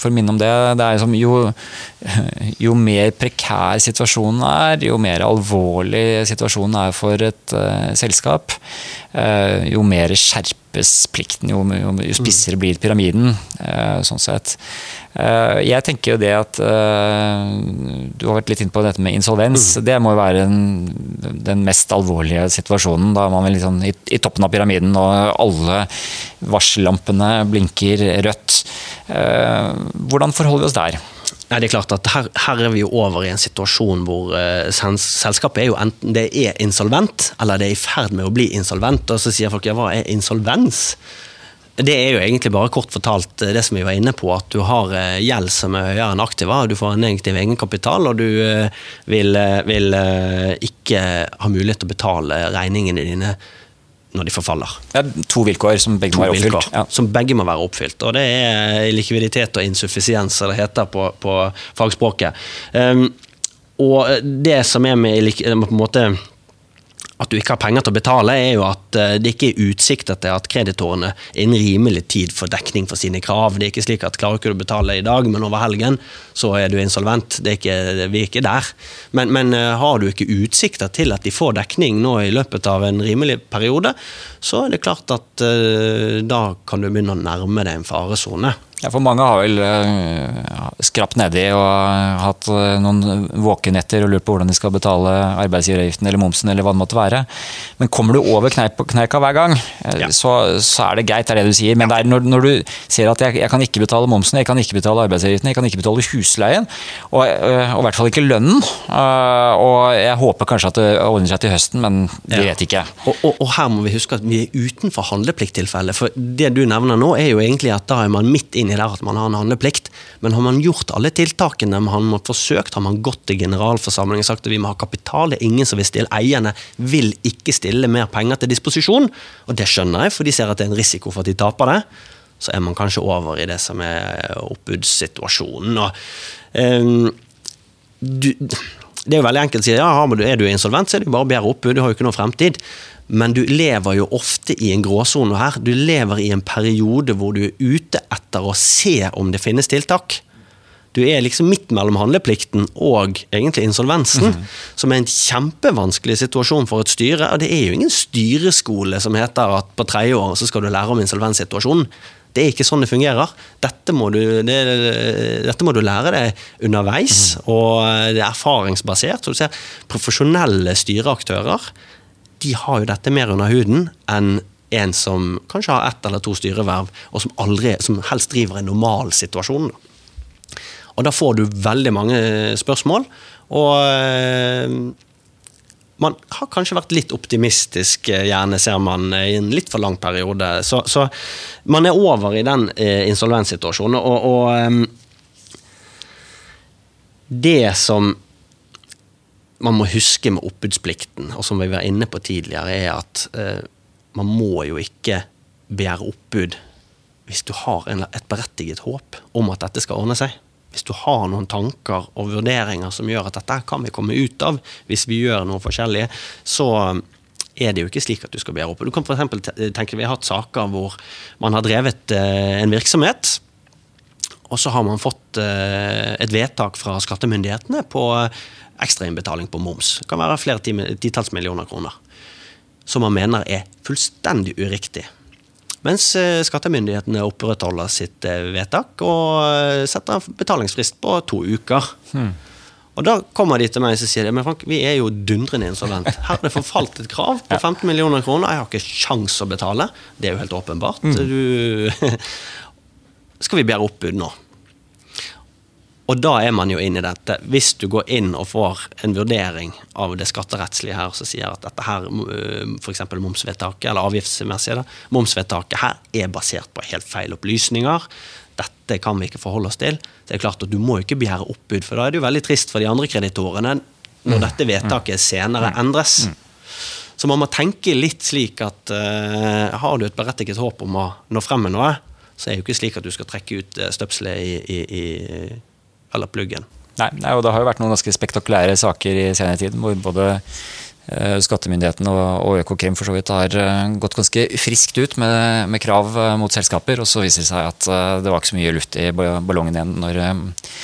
for å minne om det. det er som jo, jo mer prekær situasjonen er, jo mer alvorlig situasjonen er for et uh, selskap, uh, jo mer skjerpes plikten, jo, jo, jo spissere blir pyramiden. Uh, sånn sett. Eh, jeg tenker jo det at eh, Du har vært litt inn på dette med insolvens. Mm. Det må jo være den, den mest alvorlige situasjonen. Da man er liksom i, i, toppen av pyramiden og alle varsellampene blinker rødt. Eh, hvordan forholder vi oss der? Nei, det er klart at her, her er vi jo over i en situasjon hvor uh, selskapet er jo enten det er insolvent, eller det er i ferd med å bli insolvent. Og så sier folk ja, hva er insolvens? Det er jo egentlig bare kort fortalt eh, det som vi var inne på, at du har uh, gjeld som er høyere enn aktiva, du får en negativ egenkapital, og du uh, vil, vil ikke ha mulighet til å betale regningene dine når de forfaller. Er to vilkår som begge to må være oppfylt. Ja. Som begge må være oppfylt. Og det er likviditet og insuffisiens, som det heter på, på fagspråket. Um, og det som er med på en måte at du ikke har penger til å betale, er jo at eh, det ikke er utsikter til at kreditorene innen rimelig tid får dekning for sine krav. Det er ikke slik at klarer ikke du å betale i dag, men over helgen så er du insolvent. Er ikke, vi er ikke der. Men, men, eh, har du ikke utsikter til at de får dekning nå i løpet av en rimelig periode, så er det klart at uh, da kan du begynne å nærme deg en faresone. Ja, for mange har vel uh, skrapt nedi og hatt uh, noen våkenetter og lurt på hvordan de skal betale arbeidsgiveravgiften eller momsen eller hva det måtte være. Men kommer du over kneika hver gang, uh, ja. så, så, er det greit, det er det du sier. Men ja. når, når, du ser at jeg, jeg, kan ikke betale momsen, jeg kan ikke betale arbeidsgiveravgiften, jeg kan ikke betale husleien, og, og, i hvert fall ikke lønnen, og jeg håper kanskje at det ordner seg til høsten, men det ja. vet ikke. Og, og, og, her må vi huske at vi er utenfor handleplikttilfellet. For det du nevner nå, er jo egentlig at da er man midt inn i der at man har en handleplikt. Men har man gjort alle tiltakene, har man forsøkt, har man gått til generalforsamlingen og sagt at vi må ha kapital, det er ingen som vil stille, eierne vil ikke stille mer penger til disposisjon. Og det skjønner jeg, for de ser at det er en risiko for at de taper det. Så er man kanskje over i det som er oppbudssituasjonen. Og, um, du, det er jo veldig enkelt å si ja, er du insolvent, så er det jo bare å oppbud, du har jo ikke noe fremtid. Men du lever jo ofte i en gråsone her. Du lever i en periode hvor du er ute etter å se om det finnes tiltak. Du er liksom midt mellom handleplikten og egentlig insolvensen, mm. som er en kjempevanskelig situasjon for et styre. Og det er jo ingen styreskole som heter at på tredje år så skal du lære om insolvenssituasjonen. Det er ikke sånn det fungerer. Dette må du, det, dette må du lære deg underveis, mm. og det er erfaringsbasert. Så du ser profesjonelle styreaktører de har jo dette mer under huden enn en som kanskje har ett eller to styreverv, og som, aldri, som helst driver en normal situasjon. Og da får du veldig mange spørsmål, og eh, man har kanskje vært litt optimistisk, eh, gjerne ser man, eh, i en litt for lang periode. Så, så man er over i den eh, insolvenssituasjonen. Og, og det som man må huske med oppbudsplikten, og som vi var inne på tidligere, er at eh, man må jo ikke begjære oppbud hvis du har en, et berettiget håp om at dette skal ordne seg hvis du har noen tanker og vurderinger som gjør at dette kan vi komme ut av hvis vi gjør noe forskjellig, så er det jo ikke slik at du skal begjære oppbud. Du kan f.eks. tenke vi har hatt saker hvor man har drevet eh, en virksomhet, og så har man fått eh, et vedtak fra skattemyndighetene på ekstrainnbetaling på moms. Det kan være flere titalls millioner kroner. Som man mener er fullstendig uriktig. Mens eh, skattemyndighetene opprettholder sitt eh, vedtak og eh, setter en betalingsfrist på to uker. Hmm. Og Da kommer de til meg og sier men Frank, vi er jo dundrende insolvent. Her er det forfalt et krav på 15 millioner kroner. Jeg har ikke sjans å betale. Det er jo helt åpenbart. Mm. Du, skal vi begjære oppbud nå? Og da er man jo inne i dette. Hvis du går inn og får en vurdering av det skatterettslige her, som sier at dette her, øh, f.eks. momsvedtaket, eller avgiftsmessige, momsvedtaket her er basert på helt feil opplysninger. Dette kan vi ikke forholde oss til. Det er klart at Du må ikke begjære oppbud, for da er det jo veldig trist for de andre kreditorene når mm. dette vedtaket senere mm. endres. Mm. Så man må tenke litt slik at uh, har du et berettiget håp om å nå frem med noe, så er det jo ikke slik at du skal trekke ut øh, støpselet i, i, i eller pluggen. Nei, nei, og Det har jo vært noen ganske spektakulære saker i senere tid, hvor både uh, skattemyndighetene og, og Økokrim for så vidt har uh, gått ganske friskt ut med, med, krav uh, mot selskaper. Og så viser det seg at det var ikke så mye luft i ballongen igjen når,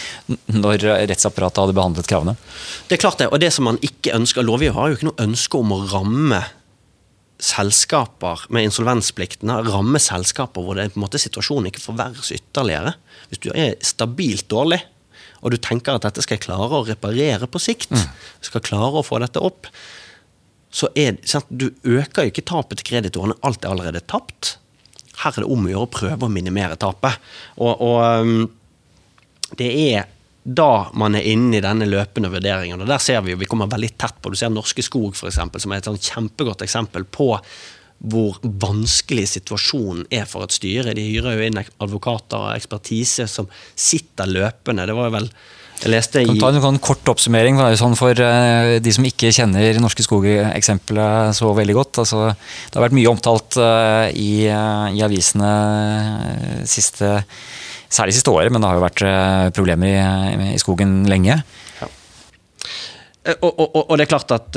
når rettsapparatet hadde behandlet kravene. Det er klart det, og det som man ikke ønsker Lovgiver har jo ikke noe ønske om å ramme selskaper med insolvenspliktene, ramme selskaper hvor det på en måte situasjonen ikke forverres ytterligere. Hvis du er stabilt dårlig, og du tenker at dette skal jeg klare å reparere på sikt, mm. skal klare å få dette opp, så er sant, du øker jo ikke tapet til kreditorene. Alt er allerede tapt. Her er det om å gjøre å prøve å minimere tapet. Og, og um, det er da man er inne i denne løpende vurderingen, og der ser vi jo, vi kommer veldig tett på, du ser Norske Skog for eksempel, som er et kjempegodt eksempel på hvor vanskelig situasjonen er for et styre. De hyrer jo inn advokater og ekspertise som sitter løpende. Det var jo vel jeg leste kan ta en sånn kort oppsummering sånn for uh, de som ikke kjenner Norske Skog-eksempelet så veldig godt. Altså, det har vært mye omtalt uh, i, uh, i, avisene siste, særlig siste året, men det har jo vært problemer i, i skogen lenge. Ja. Og, og, og, det er klart at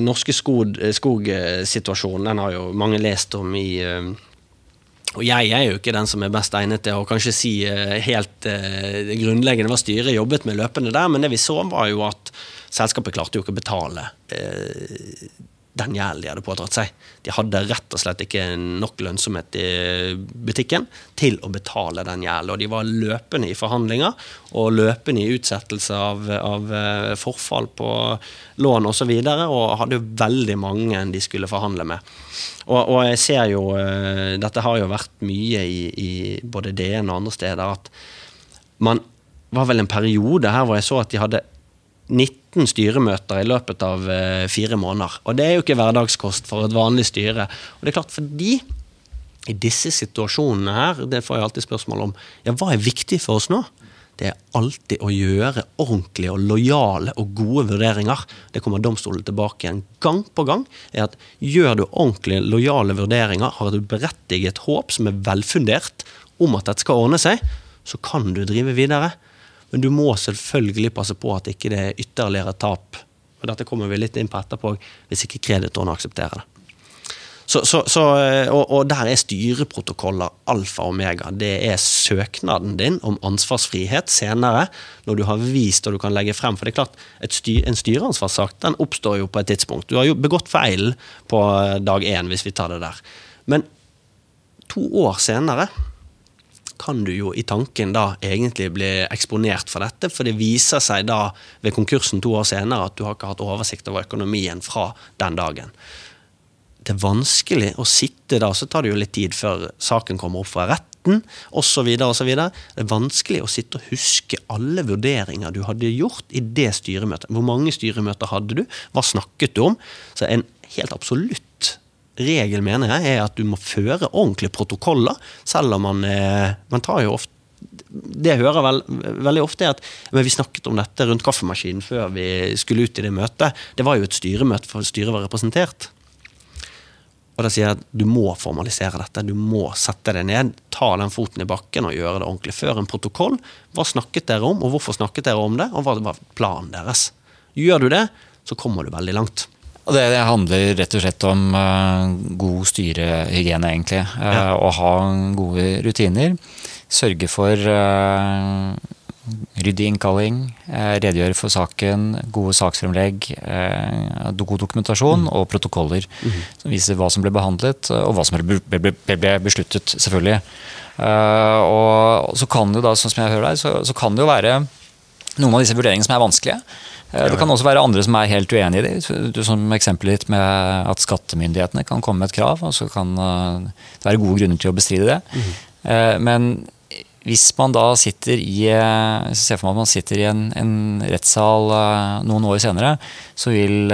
norske skogsituasjonen den har jo mange lest om i og jeg er jo ikke den som er best egnet til å kanskje si uh, helt uh, grunnleggende hva styret jobbet med løpende der, men det vi så, var jo at selskapet klarte jo ikke å betale uh, den gjelden de hadde pådratt seg. De hadde rett og slett ikke nok lønnsomhet i butikken til å betale den gjelden. Og de var løpende i forhandlinger og løpende i utsettelse av, av eh, forfall på lån osv. Og, så videre, og hadde veldig mange de skulle forhandle med. Og, og, jeg ser jo eh, Dette har jo vært mye i, i både DN og andre steder at man var vel en periode her hvor jeg så at de hadde 19 styremøter i løpet av eh, fire måneder. Og det er jo ikke hverdagskost for et vanlig styre. Og det er klart, fordi i disse situasjonene her, det får jeg alltid spørsmål om, ja, hva er viktig for oss nå? Det er alltid å gjøre ordentlige og lojale og gode vurderinger. Det kommer domstolen tilbake igjen gang på gang. er at Gjør du ordentlige, lojale vurderinger, har du berettiget håp som er velfundert om at dette skal ordne seg, så kan du drive videre. Men du må selvfølgelig passe på at ikke det er ytterligere tap. Og Dette kommer vi litt inn på etterpå, hvis ikke kreditoren aksepterer det. Så, så, så, og, og, der er styreprotokoller alfa og omega. Det er søknaden din om ansvarsfrihet senere, når du har vist og du kan legge frem. For det er klart, styr, En styreansvarssak den oppstår jo på et tidspunkt. Du har jo begått feil på dag én, hvis vi tar det der. Men to år senere kan du jo i tanken da egentlig bli eksponert for dette, for det viser seg da ved konkursen to år senere at du har ikke hatt oversikt over økonomien fra den dagen. Det er vanskelig å sitte da, så tar det jo litt tid før saken kommer opp fra retten osv. osv. Det er vanskelig å sitte og huske alle vurderinger du hadde gjort i det styremøtet. Hvor mange styremøter hadde du? Hva snakket du om? Så en helt absolutt regel, mener jeg, er at du må føre ordentlige protokoller, selv om man, eh, man tar jo ofte det jeg hører vel, veldig ofte, er at vi snakket om dette rundt kaffemaskinen før vi skulle ut i det møtet. Det var jo et styremøte for styret var representert. Og da sier jeg at du må formalisere dette. Du må sette deg ned, ta den foten i bakken og gjøre det ordentlig. Før en protokoll. Hva snakket dere om, og hvorfor snakket dere om det, og hva var planen deres? Gjør du det, så kommer du veldig langt. Og det, det, handler rett og slett om uh, god styrehygiene, egentlig. Uh, ja. Å ha gode rutiner. Sørge for uh, ryddig innkalling, redegjøre for saken, gode saksfremlegg, god dokumentasjon mm. og protokoller mm. som viser hva som ble behandlet, og hva som ble, ble, ble besluttet, selvfølgelig. og så kan det da, sånn som jeg hører deg, så, så kan det jo være noen av disse vurderingene som er vanskelige. Eh, det kan også være andre som er helt uenig i det. Som eksempelet ditt med at skattemyndighetene kan komme med et krav, og så kan eh, det være gode grunner til å bestride det. Mm. Men hvis man da sitter i ser for meg at man sitter i en, en rettssal noen år senere, så vil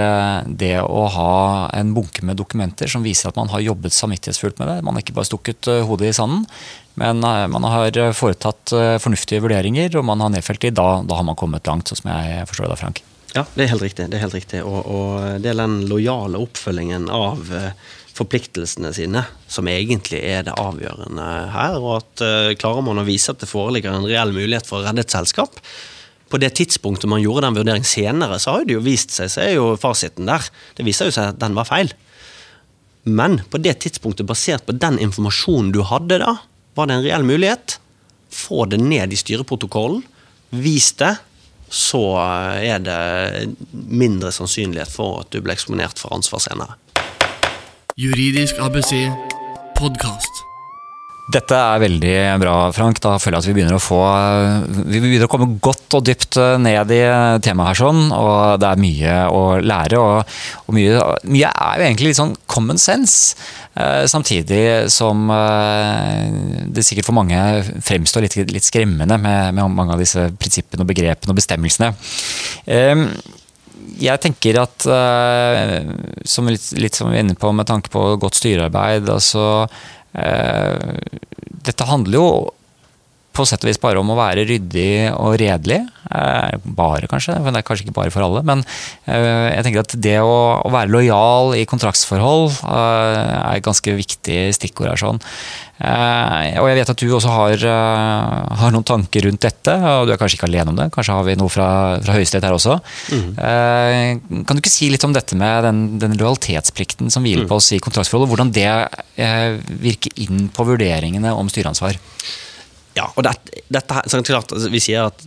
det å ha en bunke med dokumenter som viser at man har jobbet samvittighetsfullt med det, man har ikke bare stukket hodet i sanden, men man har foretatt fornuftige vurderinger, og man har nedfelt de, da, da har man kommet langt, sånn som jeg forstår det Frank. Ja, det er helt riktig. Det er helt riktig. Og, og det er den lojale oppfølgingen av forpliktelsene sine som egentlig er det avgjørende her. Og at klarer man å vise at det foreligger en reell mulighet for å redde et selskap, på det tidspunktet man gjorde den vurderingen senere, så har det jo vist seg, så er jo fasiten der. Det viser jo seg at den var feil. Men på det tidspunktet, basert på den informasjonen du hadde da, var det en reell mulighet. Få det ned i styreprotokollen. Vis det så er det mindre sannsynlighet for at du blir eksponert for ansvar senere. Juridisk ABC podkast. Dette er veldig bra, Frank. Da føler jeg at vi begynner å få Vi begynner å komme godt og dypt ned i temaet her, sånn, og det er mye å lære. Og, og mye, mye, er jo egentlig litt sånn common sense. Eh, samtidig som eh, det sikkert for mange fremstår litt, litt skremmende med, med, mange av disse prinsippene og begrepene og bestemmelsene. Eh, jeg tenker at, eh, som litt, litt som vi er inne på med tanke på godt styrearbeid altså Eh, dette handler jo på sett og vis bare om å være ryddig og redelig. Eh, bare, kanskje. Men det er kanskje ikke bare for alle. Men eh, jeg tenker at det å, å være lojal i kontraktsforhold er et ganske viktig stikkord her. sånn. Og jeg vet at du også har, har, noen tanker rundt dette, og du er kanskje ikke alene om det. Kanskje har vi noe fra, fra Høyesterett her også. Mm. Kan du ikke si litt om dette med den, den lojalitetsplikten som hviler mm. på oss i kontraktsforholdet, og hvordan det virker inn på vurderingene om styreansvar? Ja, og dette, dette så klart, altså, Vi sier at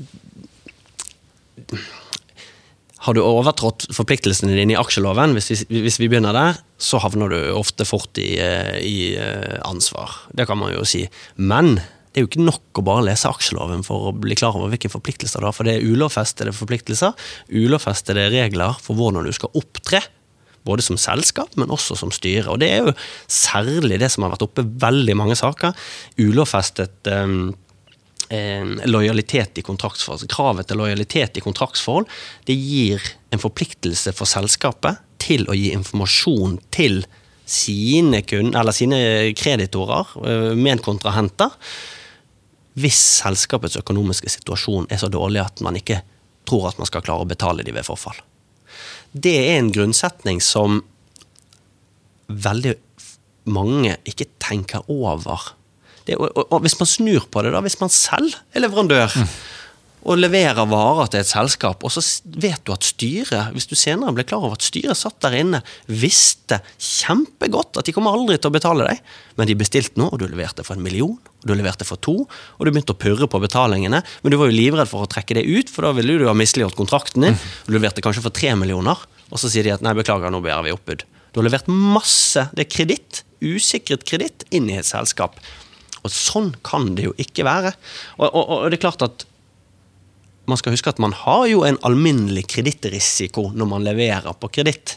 har du overtrådt forpliktelsene dine i aksjeloven, hvis vi, hvis vi, begynner der, så havner du ofte fort i, eh, i, eh, ansvar. Det kan man jo si. Men det er jo ikke nok å bare lese aksjeloven for å bli klar over hvilke forpliktelser du har. For det er ulovfestede forpliktelser, ulovfestede regler for hvordan du skal opptre. Både som selskap, men også som styre. Og det er jo særlig det som har vært oppe veldig mange saker. Ulovfestet um, lojalitet i kontraktsforhold. Kravet til lojalitet i kontraktsforhold det gir en forpliktelse for selskapet til å gi informasjon til sine, kun, sine kreditorer, eh, medkontrahenter, hvis selskapets økonomiske situasjon er så dårlig at man ikke tror at man skal klare å betale de ved forfall. Det er en grunnsetning som veldig mange ikke tenker over. Det, og, og, hvis man snur på det, da, hvis man selv er leverandør mm. Og leverer varer til et selskap, og så vet du at styret, hvis du senere ble klar over at styret satt der inne, visste kjempegodt at de kommer aldri til å betale deg, men de bestilte noe, og du leverte for en million, og du leverte for to, og du begynte å purre på betalingene, men du var jo livredd for å trekke det ut, for da ville du ha misliggjort kontrakten din. og Du leverte kanskje for tre millioner, og så sier de at nei, beklager, nå bærer vi oppbud. Du har levert masse det er kreditt, usikret kreditt, inn i et selskap. Og sånn kan det jo ikke være. Og, og, og det er klart at man skal huske at man har jo en alminnelig kredittrisiko når man leverer på kreditt.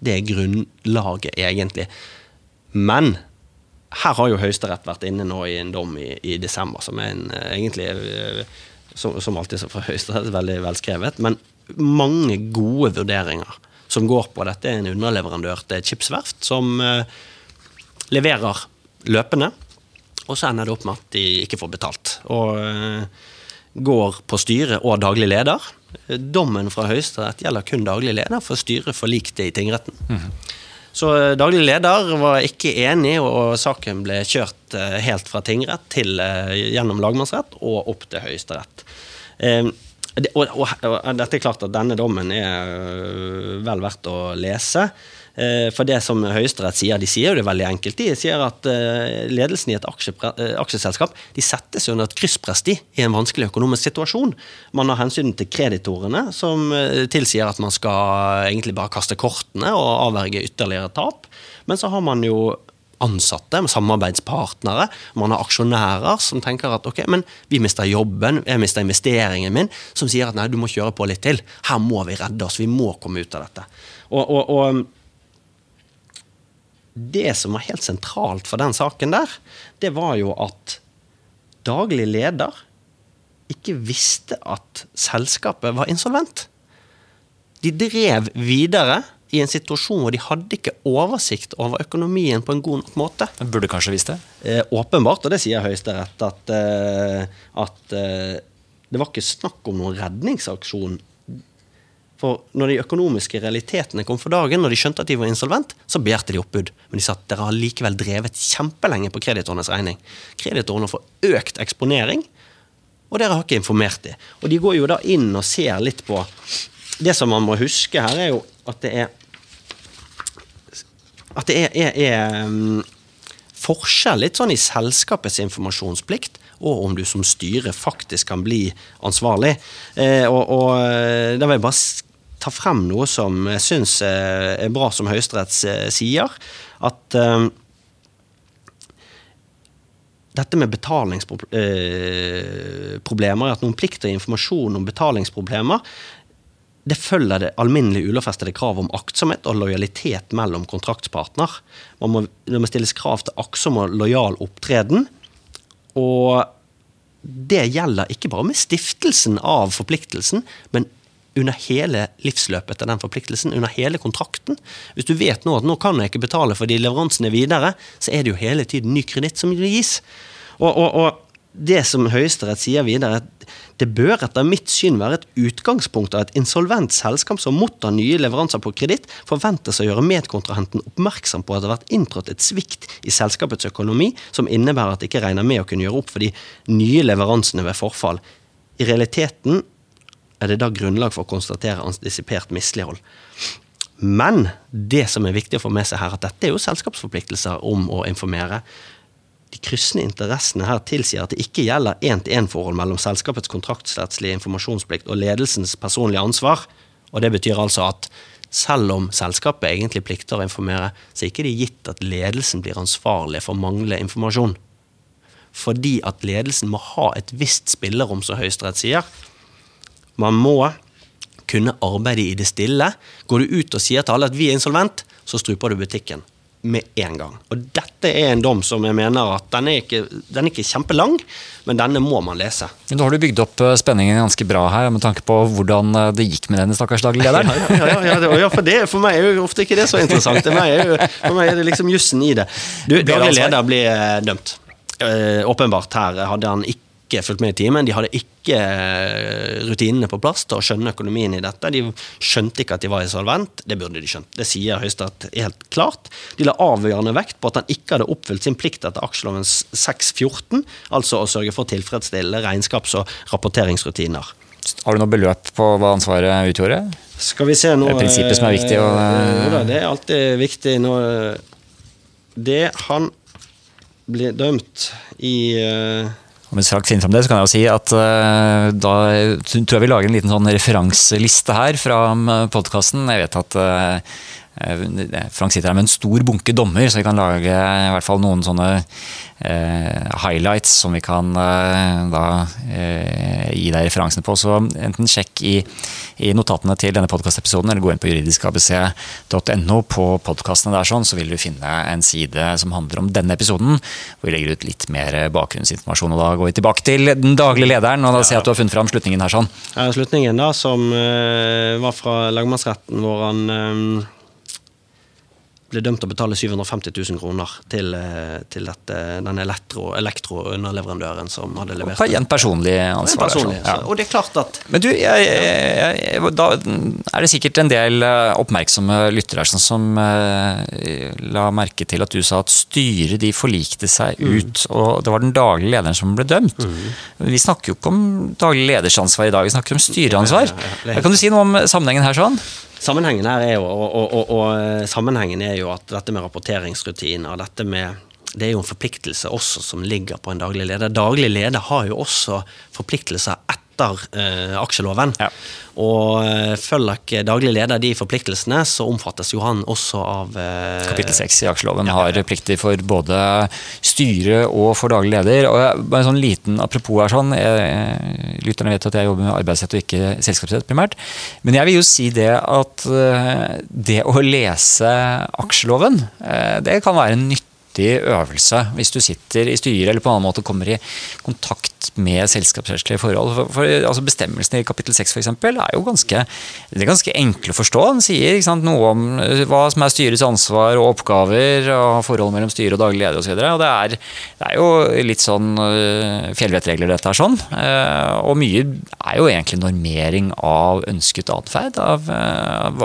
Det er grunnlaget, egentlig. Men her har jo Høyesterett vært inne nå i en dom i, i desember, som er en, eh, egentlig eh, som, som alltid for Høyesterett veldig velskrevet, men mange gode vurderinger som går på dette. er en underleverandør til et skipsverft som uh, leverer løpende, og så ender det opp med at de ikke får betalt. Og går på styret og daglig leder. Dommen fra Høyesterett gjelder kun daglig leder, for styret forlikte i tingretten. Mm -hmm. Så eh, daglig leder var ikke enig, og saken ble kjørt eh, helt fra tingrett til eh, gjennom lagmannsrett og opp til Høyesterett. Og, og, og, dette er klart at denne dommen er vel verdt å lese. Eh, for det som Høyesterett sier, de sier jo det veldig enkelt. De sier at eh, ledelsen i et eh, aksjeselskap de settes under et krysspress i en vanskelig økonomisk situasjon. Man har hensyn til kreditorene, som tilsier at man skal egentlig bare kaste kortene og avverge ytterligere tap. Men så har man jo ansatte, samarbeidspartnere. Man har aksjonærer som tenker at ok, men vi mister jobben, jeg mister investeringen min. Som sier at nei, du må kjøre på litt til. Her må vi redde oss, vi må komme ut av dette. Og, og, og det som var helt sentralt for den saken der, det var jo at daglig leder ikke visste at selskapet var insolvent. De drev videre i en situasjon hvor de hadde ikke oversikt over økonomien på en god nok måte. Men burde kanskje visst det? Eh, åpenbart, og det sier Høyesterett, at, eh, at eh, det var ikke snakk om noen redningsaksjon for når de økonomiske realitetene kom for dagen, når de skjønte at de var insolvent, så begjærte de oppbud. Men de sa at dere har likevel drevet kjempelenge på kreditorenes regning. Kreditorene får økt eksponering, og dere har ikke informert dem. Og de går jo da inn og ser litt på Det som man må huske her, er jo at det er At det er, er, er um, forskjell litt sånn i selskapets informasjonsplikt og om du som styre faktisk kan bli ansvarlig. Eh, og, og eh, da vil jeg bare ta frem noe som jeg syns er bra, som Høyesterett sier. At um, dette med betalingsproblemer, at noen plikt og informasjon om betalingsproblemer, det følger det alminnelige ulovfestede krav om aktsomhet og lojalitet mellom kontraktspartner. Man må, det må stilles krav til aktsom og lojal opptreden. Og det gjelder ikke bare med stiftelsen av forpliktelsen, men under hele livsløpet til den forpliktelsen, under hele kontrakten. Hvis du vet nå at nå kan jeg ikke betale for de leveransene videre, så er det jo hele tiden ny kreditt som gis. Og, og, og det som Høyesterett sier videre, det bør etter mitt syn være et utgangspunkt av et insolvent selskap som mottar nye leveranser på kreditt, forventes å gjøre medkontrahenten oppmerksom på at det har vært inntrådt et svikt i selskapets økonomi som innebærer at det ikke regner med å kunne gjøre opp for de nye leveransene ved forfall. I realiteten er det da grunnlag for å konstatere antisipert mislighold. Men det som er viktig å få med seg her, at dette er jo selskapsforpliktelser om å informere. De kryssende interessene her tilsier at det ikke gjelder én-til-én-forhold mellom selskapets kontraktsrettslige informasjonsplikt og ledelsens personlige ansvar. Og det betyr altså at selv om selskapet egentlig plikter å informere, så er ikke det gitt at ledelsen blir ansvarlig for manglende informasjon. Fordi at ledelsen må ha et visst spillerom, som Høyesterett sier. Man må kunne arbeide i det stille. Går du ut og sier til alle at vi er insolvent, så struper du butikken med en gang. Og dette er en dom som jeg mener at den er ikke, den er ikke kjempelang, men denne må man lese. Nå har du bygd opp eh, spenningen ganske bra her, med tanke på hvordan eh, det gikk med denne stakkars daglig lederen. Ja, ja, ja, ja, for, det, for meg er jo ofte ikke det så interessant. Det meg jo, for meg er det liksom jussen i det. Du, daglig leder blir eh, dømt. Uh, åpenbart her hadde han ikke ikke fulgt med i timen. De hadde ikke eh, rutinene på plass til å skjønne økonomien i dette. De skjønte ikke at de var insolvent. Det burde de skjønt. Det sier Høyesterett helt klart. De la avgjørende vekt på at han ikke hadde oppfylt sin plikt etter aksjelovens 614, altså å sørge for å tilfredsstille regnskaps- og rapporteringsrutiner. Har du noe beløp på hva ansvaret utgjorde? Skal vi se nå Det er prinsippet som er viktig. Og, ja, det er alltid viktig. Nå, det han blir dømt i om straks finner fram det, så kan jeg jo si at uh, da tror jeg vi lager en liten sånn referanseliste her fra podkasten. Jeg vet at uh, Frank sitter her med en stor bunke dommer, så vi kan lage i hvert fall noen sånne eh, highlights som vi kan da gi deg referansene på. Så enten sjekk i, i notatene til denne podkastepisoden, eller gå inn på juridiskabc.no på podkastene der, sånn, så vil du finne en side som handler om denne episoden, hvor vi legger ut litt mer bakgrunnsinformasjon. og Da går vi tilbake til den daglige lederen, og da ser jeg at du har funnet fram slutningen her. sånn. Ja, slutningen da, som uh, var fra lagmannsretten, hvor han um ble dømt til å betale 750 000 kroner til, til dette, den elektro-underleverandøren som hadde levert det. En personlig ansvar. Personlig, ja. Og det er klart at Men du, jeg, jeg, jeg, da er det sikkert en del oppmerksomme lyttere her som uh, la merke til at du sa at styret de forlikte seg mm. ut, og det var den daglige lederen som ble dømt. Mm. Vi snakker jo ikke om daglig lederansvar i dag, vi snakker om styreansvar. Ja, ja, kan du si noe om sammenhengen her sånn? Sammenhengen her er jo, og, og, og, og sammenhengen er jo at dette med rapporteringsrutiner dette med det er jo en forpliktelse også som ligger på en daglig leder. Daglig leder har jo også forpliktelser etter eh, aksjeloven. Ja. Og eh, følger ikke daglig leder de forpliktelsene, så omfattes jo han også av eh, Kapittel 6 i aksjeloven ja, har plikter for både styre og for daglig leder. Og bare en sånn liten apropos her sånn, jeg, Lytterne vet at jeg jobber med arbeidsrett og ikke selskapsrett primært. Men jeg vil jo si det at eh, det å lese aksjeloven, eh, det kan være en nyttig nyttig øvelse hvis du sitter i styret eller på en annen måte kommer i kontakt med selskapsrettslige forhold. For, for altså Bestemmelsene i kapittel 6 for eksempel, er jo ganske, er ganske enkle å forstå. Den sier sant, noe om eh, hva som er styrets ansvar og oppgaver, og forholdet mellom styre og daglig leder osv. Det, er, det er jo litt sånn uh, fjellvettregler, dette er sånn. Uh, og mye er jo egentlig normering av ønsket atferd. Av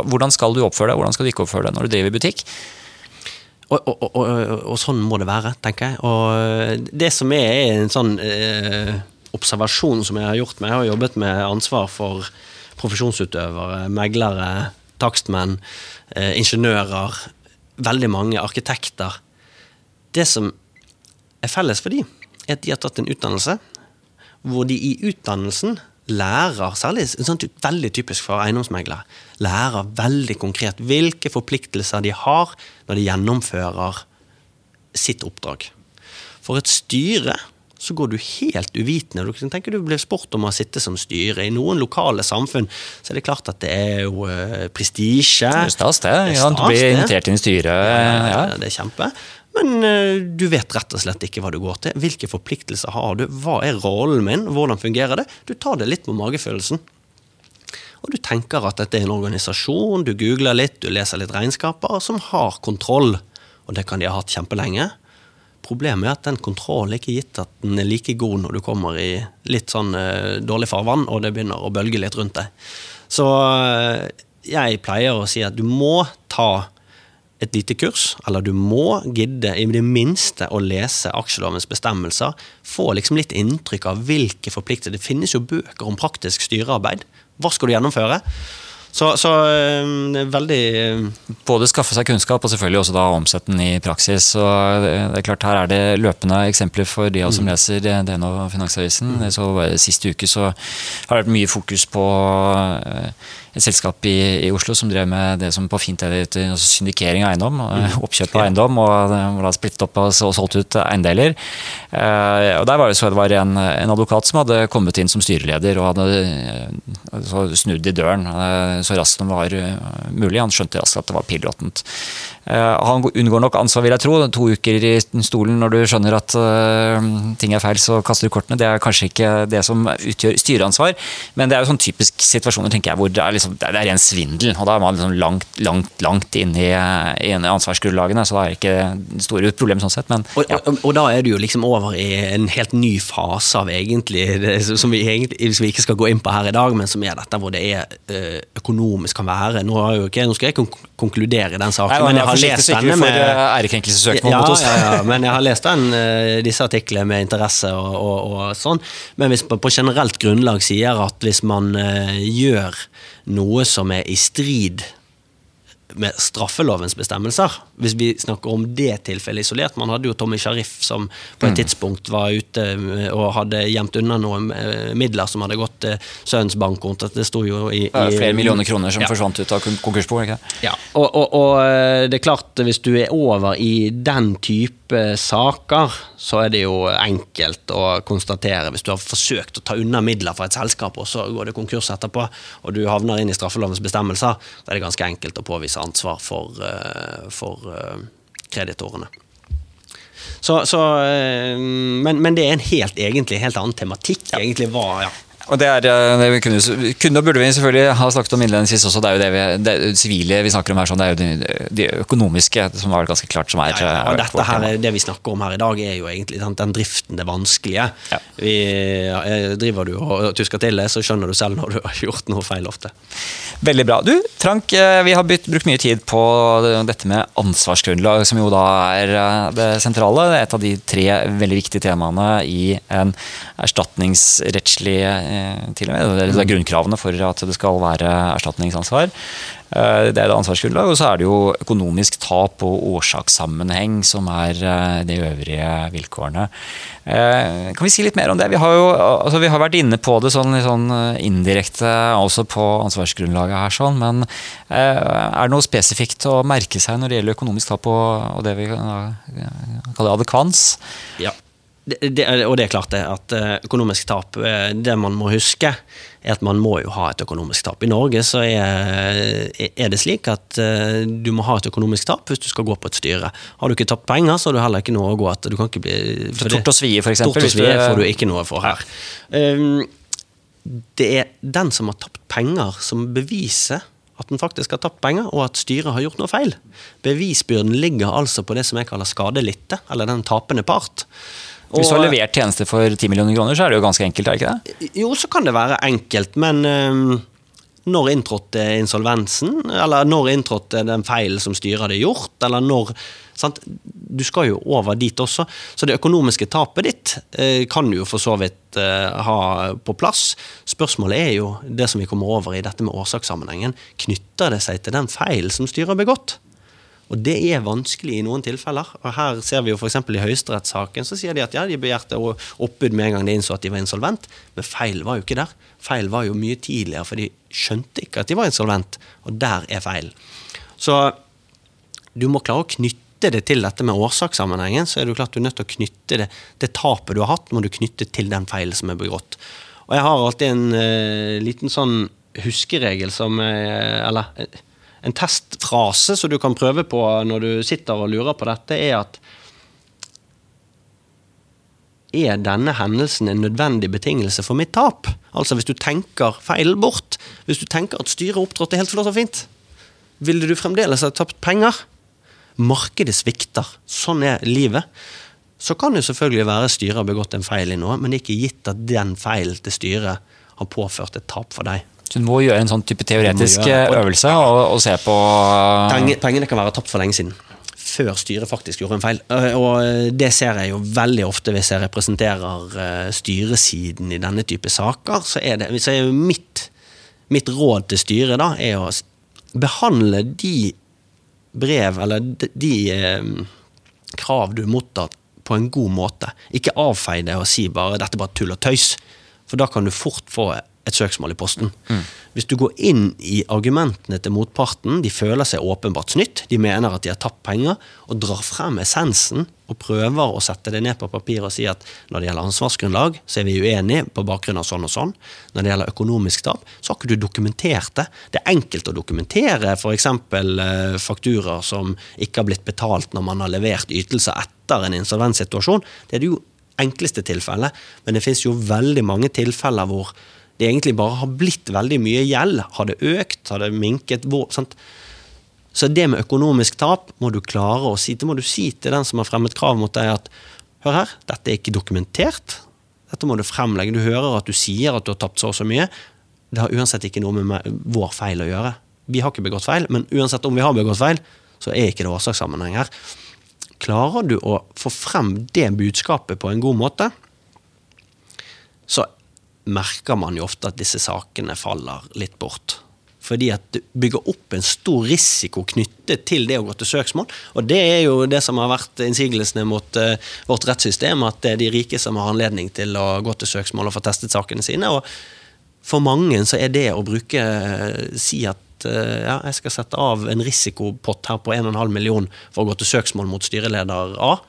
hvordan skal du oppføre deg, hvordan skal du ikke oppføre deg når du driver butikk. Og, og, og, og, sånn må det være, tenker jeg. Og det som er, er en sånn eh, observasjon som jeg har gjort meg, jeg har jobbet med ansvar for profesjonsutøvere, meglere, takstmenn, eh, ingeniører, veldig mange arkitekter. Det som er felles for dem, er at de har tatt en utdannelse hvor de i utdannelsen lærer, særlig sånn, veldig typisk for eiendomsmeglere, lærer veldig konkret hvilke forpliktelser de har når de gjennomfører sitt oppdrag. For et styre så går du helt uvitende. Du tenker du blir spurt om å sitte som styre. I noen lokale samfunn så er det klart at det er jo uh, prestisje. Det er stas, det. Ja, du blir invitert inn i styret. Ja. Det er kjempe. Men eh, du vet rett og slett ikke hva du går til. Hvilke forpliktelser har du? Hva er rollen min? Hvordan fungerer det? Du tar det litt med magefølelsen. Og du tenker at dette er en organisasjon, du googler litt, du leser litt regnskaper, som har kontroll. Og det kan de ha hatt kjempelenge. Problemet er at den kontrollen ikke gitt at den er like god når du kommer i litt sånn eh, dårlig farvann, og det begynner å bølge litt rundt deg. Så eh, jeg pleier å si at du må ta et lite kurs, eller du må gidde i det minste å lese aksjelovens bestemmelser. Få liksom litt inntrykk av hvilke forpliktelser Det finnes jo bøker om praktisk styrearbeid. Hva skal du gjennomføre? Så, så øh, veldig øh, Både skaffe seg kunnskap og selvfølgelig også da omsette den i praksis. Så det det er klart Her er det løpende eksempler for de av oss som leser DN og Finansavisen. Så Sist uke så har det vært mye fokus på eh, et selskap i, i Oslo som drev med det som på fint heter altså syndikering av eiendom. eh, Oppkjøp av eiendom, og var da splittet opp og solgt ut eiendeler. Eh, og Der var det så det var en, en advokat som hadde kommet inn som styreleder og hadde eh, så snudd i døren eh, så raskt som var mulig. Han skjønte raskt at det var piggråttent. Eh, Han unngår nok ansvar, vil jeg tro. To uker i stolen når du skjønner at ting er feil, så kaster du kortene. Det er kanskje ikke det som utgjør styreansvar, men det er jo sånn typisk situasjoner tenker jeg, hvor det er, liksom, det er ren svindel. og Da er man liksom langt, langt, langt inne i, i ansvarsgrunnlagene, så da er det ikke store problem sånn sett. Men og, ja. og, og da er du jo liksom over i en helt ny fase av egentlig det, som, vi egentlig som vi ikke skal gå inn på her i dag, men som er dette hvor det er øh, økonomisk kan være. Nå, ikke, nå skal jeg konk- konkludere den saken, Nei, men jeg har lest denne med eh, ja, mot oss. ja, ja, men jeg har lest den, eh, disse artiklene med interesse og, og, og sånn. Men hvis man på generelt grunnlag sier at hvis man eh, gjør noe som er i strid med straffelovens bestemmelser, hvis vi snakker om det tilfellet isolert Man hadde jo Tommy Sharif som på Mm. et tidspunkt var ute eh, og hadde gjemt unna noen eh, midler som hadde gått til sønnens bankkonto. Det sto jo i, i flere millioner kroner som Ja. forsvant ut av kon- ikke ja, og, og, og eh, det er klart, hvis du er over i den type saker, så er det jo enkelt å konstatere. Hvis du har forsøkt å ta unna midler fra et selskap, og så går det konkurs etterpå, og du havner inn i straffelovens bestemmelser, da er det ganske enkelt å påvise ansvar for, eh, for eh, kreditorene. Så, så, eh, men, men det er en helt egentlig helt annen tematikk. egentlig hva ja. Og det er, eh, det vi kunne, kunne og burde vi selvfølgelig ha snakket om innledningsvis også. Det er jo det vi, det sivile vi snakker om her, sånn, det er jo de, de økonomiske som var ganske klart som er Ja, ja, og er dette her, er- Det vi snakker om her i dag, er jo egentlig sant, den driften, det vanskelige. Ja. Vi, eh, driver du og tusker til det, så skjønner du selv når du har gjort noe feil ofte. Veldig bra. Du, Frank, eh, vi har bytt, brukt mye tid på dette med ansvarsgrunnlag, som jo da er eh, det sentrale. Det er et av de tre veldig viktige temaene i en erstatningsrettslig eh, til og med. Det er, det er grunnkravene for at det skal være erstatningsansvar. Eh, Det er det ansvarsgrunnlag, og så er det jo økonomisk tap og årsakssammenheng som er eh, de øvrige vilkårene. Eh, Kan vi si litt mer om det? Vi har jo altså vi har vært inne på det sånn, sånn eh, indirekte også på ansvarsgrunnlaget her, sånn, men eh, er det noe spesifikt å merke seg når det gjelder økonomisk tap og, og det vi kan eh, adekvans? Ja. Det, det, og det er klart det, at eh, økonomisk tap eh, Det man må huske, er at man må jo ha et økonomisk tap. I Norge så er, er det slik at eh, du må ha et økonomisk tap hvis du skal gå på et styre. Har du ikke tapt penger, så har du heller ikke noe å gå etter. Du kan ikke bli for Tort og svie, for eksempel, Tort og svie får du ikke noe for her. Um, det er den som har tapt penger, som beviser at den faktisk har tapt penger, og at styret har gjort noe feil. Bevisbyrden ligger altså på det som jeg kaller skadelidte, eller den tapende part. Hvis du har levert tjenester for 10 millioner kroner, så er det jo ganske enkelt, er det ikke det? jo, så kan det være enkelt, men um, når inntrådte insolvensen? Eller når inntrådte den feilen som styret hadde gjort? Eller når sant? Du skal jo over dit også. Så det økonomiske tapet ditt uh, kan du jo for så vidt uh, ha på plass. Spørsmålet er jo det som vi kommer over i dette med årsakssammenhengen. Knytter det seg til den feilen som styret har begått? Og det er vanskelig i noen tilfeller. Og her ser vi jo f.eks. i høyesterettssaken så sier de at ja, de begjærte oppbud med en gang de innså at de var insolvent, men feil var jo ikke der. Feil var jo mye tidligere, for de skjønte ikke at de var insolvent, og der er feil. Så du må klare å knytte det til dette med årsakssammenhengen, så er jo klart du er nødt til å knytte det Det tapet du har hatt, må du knytte til den feilen som er begått. Og jeg har alltid en uh, liten sånn huskeregel som uh, Eller uh, en testfrase som du kan prøve på når du sitter og lurer på dette, er at er denne hendelsen en nødvendig betingelse for mitt tap? Altså hvis du tenker feil bort, hvis du tenker at styret opptrådte helt flott og fint, ville du fremdeles ha tapt penger? Markedet svikter. Sånn er livet. Så kan det selvfølgelig være styret har begått en feil i noe, men det er ikke gitt at den feilen til styret har påført et tap for deg. Så du må gjøre en sånn type teoretisk øvelse og, og, se på Pengene kan være tapt for lenge siden før styret faktisk gjorde en feil. Eh, og det ser jeg jo veldig ofte hvis jeg representerer eh, styresiden i denne type saker. Så er, det, så er jo mitt, mitt, råd til styret da, er å behandle de brev, eller de, eh, krav du mottar, på en god måte. Ikke avfeie det og si bare 'dette er bare tull og tøys', for da kan du fort få et søksmål i posten. Mm. Hvis du går inn i argumentene til motparten, de føler seg åpenbart snytt, de mener at de har tapt penger, og drar frem essensen og prøver å sette det ned på papir og si at når det gjelder ansvarsgrunnlag, så er vi uenige på bakgrunn av sånn og sånn. Når det gjelder økonomisk tap, så har ikke du dokumentert det. Det er enkelt å dokumentere f.eks. Eh, fakturaer som ikke har blitt betalt når man har levert ytelser etter en insolvenssituasjon. Det er det jo enkleste tilfellet, men det finnes jo veldig mange tilfeller hvor det egentlig bare har blitt veldig mye gjeld. Har det økt? Har det minket? Hvor, sant? Så det med økonomisk tap må du klare å si. Det må du si til den som har fremmet krav mot deg at hør her, dette er ikke dokumentert. Dette må du fremlegge. Du hører at du sier at du har tapt så og så mye. Det har uansett ikke noe med vår feil å gjøre. Vi har ikke begått feil, men uansett om vi har begått feil, så er ikke det årsakssammenheng her. Klarer du å få frem det budskapet på en god måte, merker man jo ofte at disse sakene faller litt bort. Fordi at det bygger opp en stor risiko knyttet til det å gå til søksmål. Og det er jo det som har vært innsigelsene mot uh, vårt rettssystem, at det er de rike som har anledning til å gå til søksmål og få testet sakene sine. Og for mange så er det å bruke uh, si at uh, ja, jeg skal sette av en risikopott her på 1,5 million for å gå til søksmål mot styreleder A,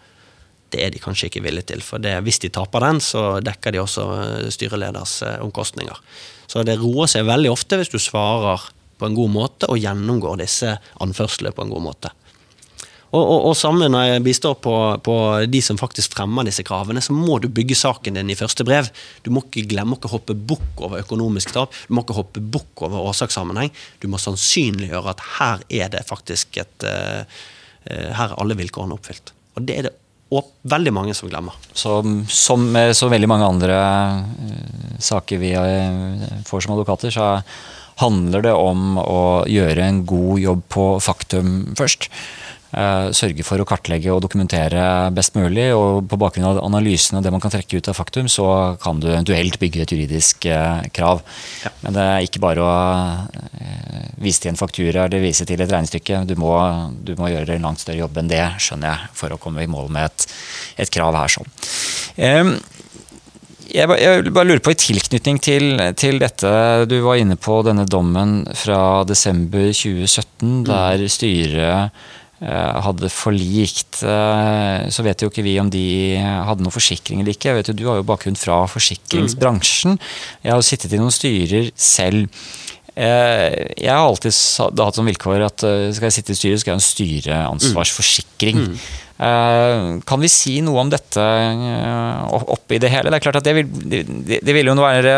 det er de kanskje ikke villige til. For det, hvis de taper den, så dekker de også eh, styreleders eh, omkostninger. Så det roer seg veldig ofte hvis du svarer på en god måte og gjennomgår disse anførslene på en god måte. Og, og, og sammen når jeg bistår på, på, de som faktisk fremmer disse kravene, så må du bygge saken din i første brev. Du må ikke glemme å hoppe bukk over økonomisk tap. Du må ikke hoppe bukk over årsakssammenheng. Du må sannsynliggjøre at her er det faktisk et uh, Her er alle vilkårene oppfylt. Og det er det og veldig mange som glemmer. Som med så veldig mange andre uh, saker vi uh, får som advokater, så handler det om å gjøre en god jobb på faktum først. Eh, sørge for å kartlegge og dokumentere best mulig. Og på bakgrunn av analysen og det man kan trekke ut av faktum, så kan du eventuelt bygge et juridisk eh, krav. Ja. Men det er ikke bare å eh, vise til en faktura eller vise til et regnestykke. Du må, du må gjøre en langt større jobb enn det, skjønner jeg, for å komme i mål med et, et krav her sånn. Jeg, jeg bare lurer på, I tilknytning til, til, dette, du var inne på denne dommen fra desember 2017, mm. der styret hadde forlikt. Eh, så vet jo ikke vi om de hadde noen forsikring eller ikke. Jeg vet jo, Du har jo bakgrunn fra forsikringsbransjen. Jeg har jo sittet i noen styrer selv. Eh, jeg har alltid hatt som vilkår at skal jeg sitte i styret, skal jeg ha en styreansvarsforsikring. Mm. Kan vi si noe om dette oppi det hele? Det er klart at det vil, det, det vil jo være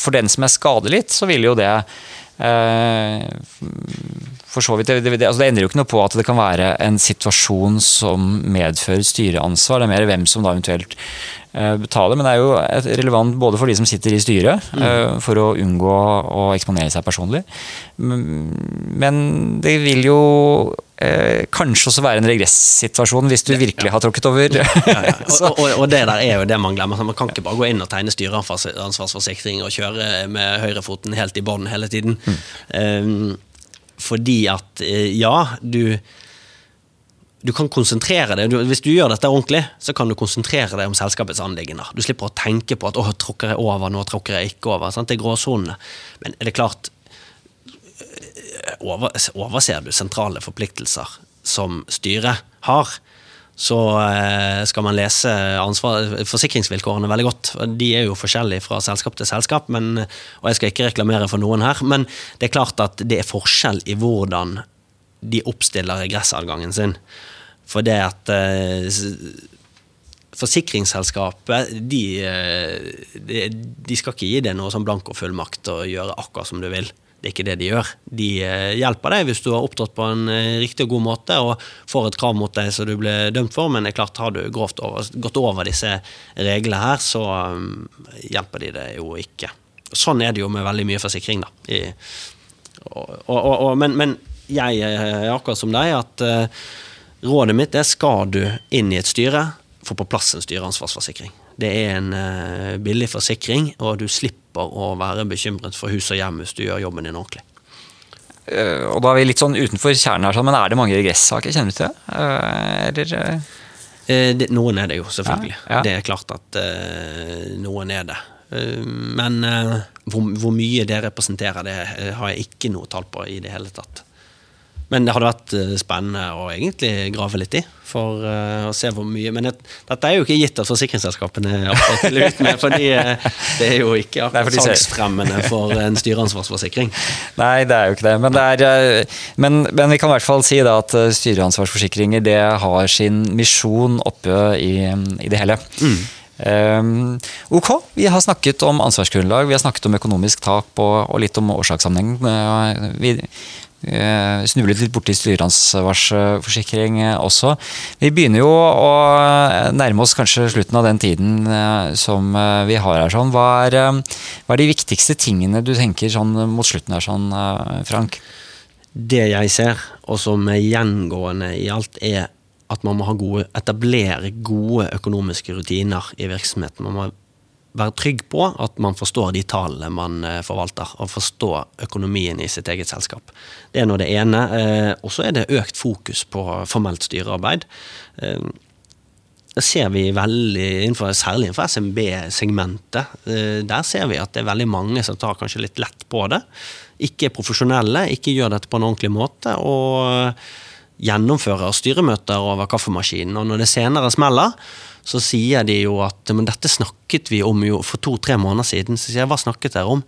For den som er skadelidt, så vil jo det for så vidt, det, det, altså det, endrer jo ikke noe på at det kan være en situasjon som medfører styreansvar. Det er mer hvem som da eventuelt uh, betaler. Men det er jo relevant både for de som sitter i styret, uh, for å unngå å eksponere seg personlig. Men det vil jo uh, kanskje også være en regressituasjon hvis du virkelig har tråkket over. ja, ja. Og, og, og, det der er jo det man glemmer. Man kan ikke bare gå inn og tegne styreansvarsforsikring og kjøre med høyrefoten helt i bånn hele tiden. Mm. Um, fordi at eh, ja, du du kan konsentrere deg, Hvis du gjør dette ordentlig, så kan du konsentrere deg om selskapets anliggender. Du slipper å tenke på at 'å, tråkker jeg over, nå tråkker jeg ikke over'. Sant? Det er gråsonene. Men er det klart Over, Overser du sentrale forpliktelser som styret har, så eh, skal man lese forsikringsvilkårene veldig godt. De er jo forskjellige fra selskap til selskap, men, og jeg skal ikke reklamere for noen her, men det er klart at det er forskjell i hvordan de oppstiller regressadgangen sin. For det at eh, Forsikringsselskapet de, eh, de, de, skal ikke gi deg noe sånn blankofullmakt og gjøre akkurat som du vil. Det er ikke det de gjør. De eh, hjelper deg hvis du har opptrådt på en eh, riktig og god måte og får et krav mot deg som du ble dømt for, men det er klart har du grovt over, gått over disse reglene her, så um, hjelper de det jo ikke. Sånn er det jo med veldig mye forsikring, da. I, og, og, og, men, men, jeg er akkurat som deg, at rådet mitt er skal du inn i et styre, få på plass en styreansvarsforsikring. Det er en billig forsikring, og du slipper å være bekymret for hus og hjem hvis du gjør jobben din ordentlig. Uh, og da er vi litt sånn utenfor kjernen her, sånn, men er det mange regressaker? Kjenner du til det? Uh, eller? Det, noen er det jo, selvfølgelig. Ja, ja. Det er klart at noen er det. men hvor, hvor, mye det representerer, det har jeg ikke noe tall på i det hele tatt. Men det hadde vært eh, spennende å egentlig grave litt i, for uh, å se hvor mye Men det, dette er jo ikke gitt at forsikringsselskapene vil ut med, for uh, det er jo ikke akkurat salgsfremmende for en styreansvarsforsikring. Nei, det er jo ikke det. Men, det er, men, men vi kan i hvert fall si at styreansvarsforsikringer det har sin misjon oppe i, i det hele. Mm. Um, ok, vi har snakket om ansvarsgrunnlag, vi har snakket om økonomisk tap og, og litt om årsakssammenheng. Vi, Eh, snublet litt borti styreansvarsforsikring eh, også. Vi begynner jo å eh, nærme oss kanskje slutten av den tiden som vi har her. Sånn. Hva, er, hva er de viktigste tingene du tenker sånn mot slutten her, sånn, Frank? Det jeg ser, og som er gjengående i alt, er at man må gode, etablere gode økonomiske rutiner i virksomheten. Man må være trygg på at man forstår de tallene man eh, forvalter, og forstår økonomien i sitt eget selskap. Det er nå det ene. Eh, og så er det økt fokus på formelt styrearbeid. Eh, det ser vi veldig, innenfor, særlig innenfor SMB-segmentet. Der ser vi at det er veldig mange som tar kanskje litt lett på det. Ikke er profesjonelle, ikke gjør dette på en ordentlig måte. og gjennomfører styremøter over kaffemaskinen. Og når det senere smeller, så sier de jo at men dette snakket vi om jo for to-tre måneder siden. Så sier jeg hva snakket dere om?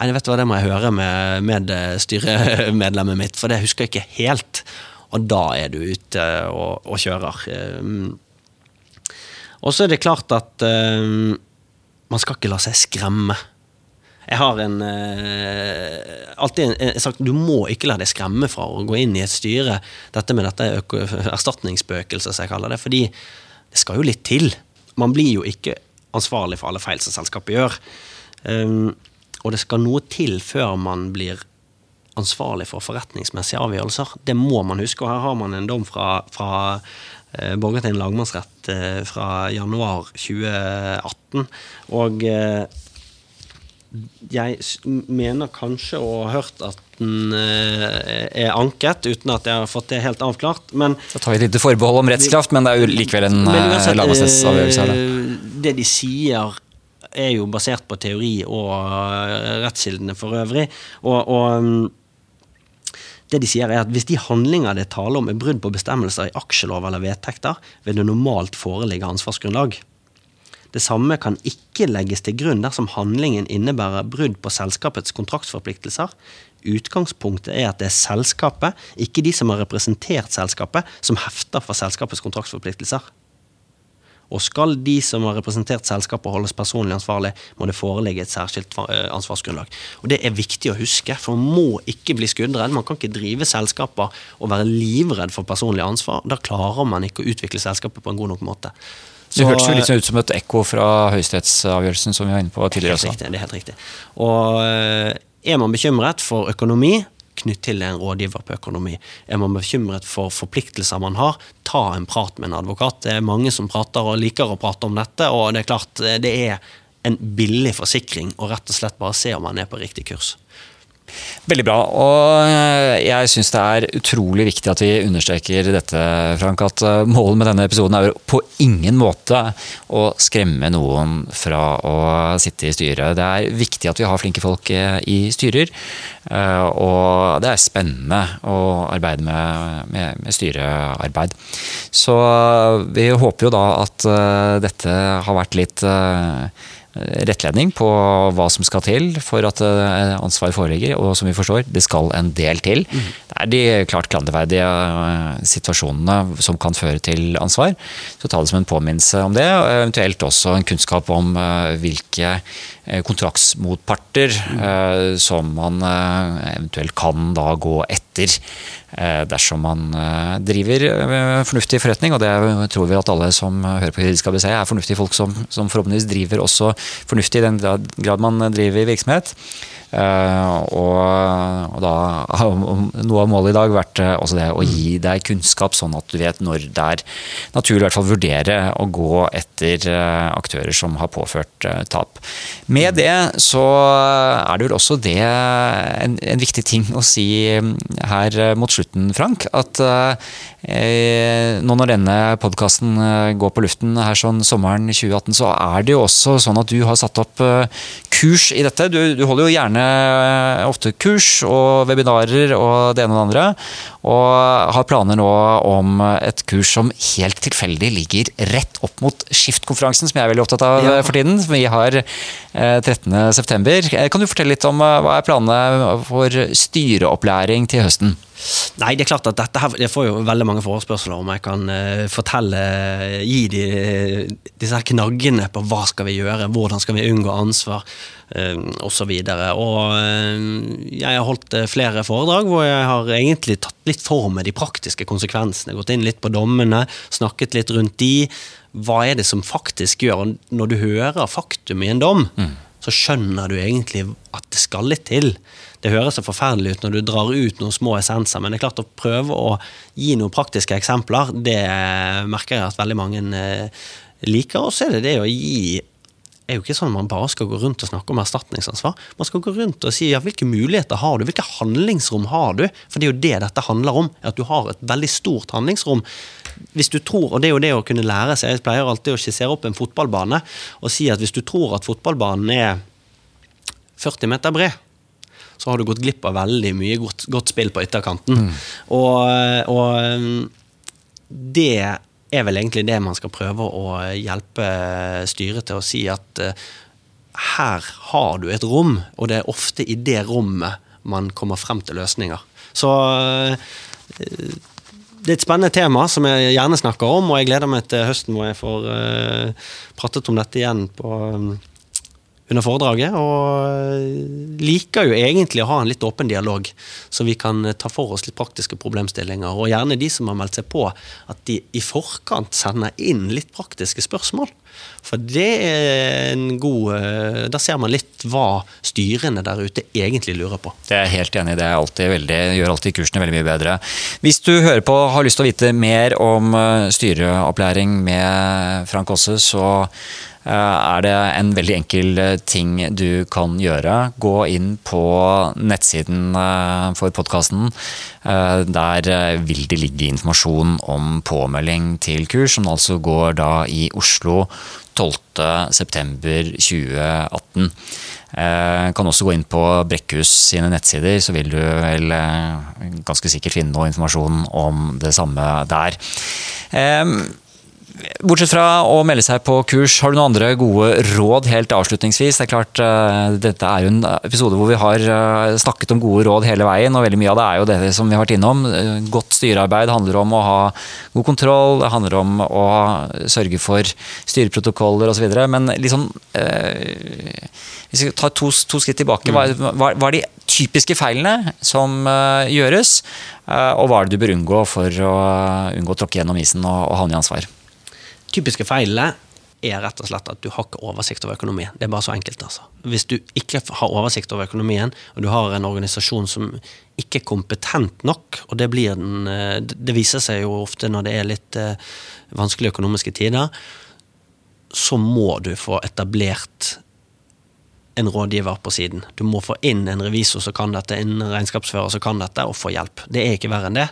Nei, vet du hva, det må jeg høre med, med styremedlemmet mitt, for det husker jeg ikke helt. Og da er du ute og, og kjører. Um, og så er det klart at um, man skal ikke la seg skremme. Jeg har en, uh, alltid en, sagt du må ikke la deg skremme fra å gå inn i et styre. Dette med dette erstatningsspøkelset, som jeg kaller det. fordi det skal jo litt til. Man blir jo ikke ansvarlig for alle feil som selskapet gjør. Um, og det skal noe til før man blir ansvarlig for forretningsmessige avgjørelser. Det må man huske, og her har man en dom fra, fra eh, Borgarting lagmannsrett eh, fra januar 2018. Og eh, jeg mener kanskje å ha hørt at den eh, er anket, uten at jeg har fått det helt avklart. Men, Så tar vi et lite forbehold om rettskraft, men det er jo likevel en eh, lagmannsrettsavgjørelse. Eh, det de sier er jo basert på teori og rettskildene for øvrig. og, og mm, det de sier er at Hvis de handlinger det er tale om er brudd på bestemmelser i aksjelov eller vedtekter, vil det normalt foreligge ansvarsgrunnlag. Det samme kan ikke legges til grunn dersom handlingen innebærer brudd på selskapets kontraktsforpliktelser. Utgangspunktet er at det er selskapet, ikke de som har representert selskapet, som hefter for selskapets kontraktsforpliktelser. Og skal de som har representert selskapet holdes personlig ansvarlig, må det foreligge et særskilt eh, ansvarsgrunnlag. Og Det er viktig å huske, for man må ikke bli skuddredd. Man kan ikke drive selskaper og være livredd for personlig ansvar. Da klarer man ikke å utvikle selskapet på en god nok måte. Så, det hørtes jo litt ut som et ekko fra høyesterettsavgjørelsen som vi var inne på tidligere. Helt riktig, det er helt riktig. Og eh, er man bekymret for økonomi, knytt til en rådgiver på økonomi. Er man bekymret for forpliktelser man har, ta en prat med en advokat. Det er mange som prater og liker å prate om dette, og det er klart eh, det er en billig forsikring å rett og slett bare se om man er på riktig kurs. Veldig bra. Og eh, jeg syns det er utrolig viktig at vi understreker dette, Frank. At eh, målet med denne episoden er på ingen måte å skremme noen fra å sitte i styret. Det er viktig at vi har flinke folk eh, i styrer. Og det er spennende å arbeide med, med, med styrearbeid. Så vi håper jo da at dette har vært litt rettledning på hva som skal til for at eh, ansvar foreligger. Og som vi forstår, det skal en del til. Mm. Det er de klart klanderverdige eh, situasjonene som kan føre til ansvar. Så ta det som en påminnelse om det, og eventuelt også en kunnskap om eh, hvilke kontraktsmotparter mm. som man eventuelt kan da gå etter dersom man driver fornuftig forretning. Og det tror vi at alle som hører på Juridisk ABC er fornuftige folk som, som forhåpentligvis driver også fornuftig i den grad man driver virksomhet. Uh, og, da har noe av målet i dag vært uh, også det å gi deg kunnskap, sånn at du vet når det er naturlig i hvert fall vurdere å gå etter uh, aktører som har påført tap. Med det så er det vel også det en, en viktig ting å si mm, her mot slutten, Frank. At nå når denne podkasten går på luften her sånn sommeren 2018, så er det jo også sånn at du har satt opp kurs i dette. Du, du holder jo gjerne gjerne ofte kurs og webinarer og det ene og det andre. Og har planer nå om et kurs som helt tilfeldig ligger rett opp mot Skift-konferansen, som jeg er veldig opptatt av ja. for tiden. Vi har 13.9. Eh, kan du fortelle litt om eh, hva er planene for styreopplæring til høsten? Nei, det er klart at dette her, Jeg får jo veldig mange forespørsler om jeg kan fortelle, gi de, disse her knaggene på hva skal vi gjøre, hvordan skal vi unngå ansvar osv. Og, så og uh, jeg har holdt flere foredrag hvor jeg har egentlig tatt litt for meg de praktiske konsekvensene. Gått inn litt på dommene, snakket litt rundt de. Hva er det som faktisk gjør Når du hører faktum i en dom, mm. så skjønner du egentlig at det skal litt til. Det høres så forferdelig ut når du drar ut noen små essenser, men det er klart å prøve å gi noen praktiske eksempler, det merker jeg at veldig mange eh, liker. Og så er det det å gi er jo ikke sånn at man bare skal gå rundt og snakke om erstatningsansvar. Man skal gå rundt og si ja, hvilke muligheter har du, hvilke handlingsrom har du? For det er jo det dette handler om, at du har et veldig stort handlingsrom. Hvis du tror, og det er jo det å kunne lære seg, jeg pleier alltid å skissere opp en fotballbane og si at hvis du tror at fotballbanen er 40 meter bred, så har du gått glipp av veldig mye godt, godt spill på ytterkanten. Mm. Og, og, det er vel egentlig det man skal prøve å hjelpe styret til å si at uh, her har du et rom, og det er ofte i det rommet man kommer frem til løsninger. Så det er et spennende tema som jeg gjerne snakker om, og jeg gleder meg til høsten hvor jeg får pratet om dette igjen på under foredraget. Og liker jo egentlig å ha en litt åpen dialog, så vi kan ta for oss litt praktiske problemstillinger. Og gjerne de som har meldt seg på, at de i forkant sender inn litt praktiske spørsmål. For det er en god eh, Da ser man litt hva styrene der ute egentlig lurer på. Det er jeg helt enig i. Det alltid veldig, gjør alltid kursene veldig mye bedre. Hvis du hører på og har lyst til å vite mer om eh, styreopplæring med Frank Aase, så Eh, er det en veldig enkel eh, ting du kan gjøre. Gå inn på nettsiden eh, for podkasten. Der vil det ligge informasjon om påmelding til kurs, som altså går da i Oslo 12.9.2018. Kan også gå inn på Brekkhus sine nettsider, så vil du vel ganske sikkert finne noe informasjon om det samme der. Bortsett fra å melde seg på kurs, har du noen andre gode råd helt avslutningsvis? Det er klart, uh, Dette er jo en episode hvor vi har uh, snakket om gode råd hele veien, og veldig mye av det er jo det som vi har vært innom. Uh, godt styrearbeid handler om å ha god kontroll, det handler om å sørge for styreprotokoller osv. Men liksom Hvis vi tar to, to skritt tilbake, hva, hva, hva, er de typiske feilene som gjøres, og hva er det du bør unngå for å unngå å tråkke gjennom isen og, og havne i ansvar? Typiske feilene er rett og slett at du har ikke oversikt over økonomien. Det er bare så enkelt. altså. Hvis du ikke har oversikt over økonomien, og du har en organisasjon som ikke er kompetent nok, og det den eh, Det viser seg jo ofte når det er litt eh, vanskelige økonomiske tider, så må du få etablert en rådgiver på siden. Du må få inn en revisor som kan dette, en regnskapsfører som kan dette, og få hjelp. Det er ikke verre enn det.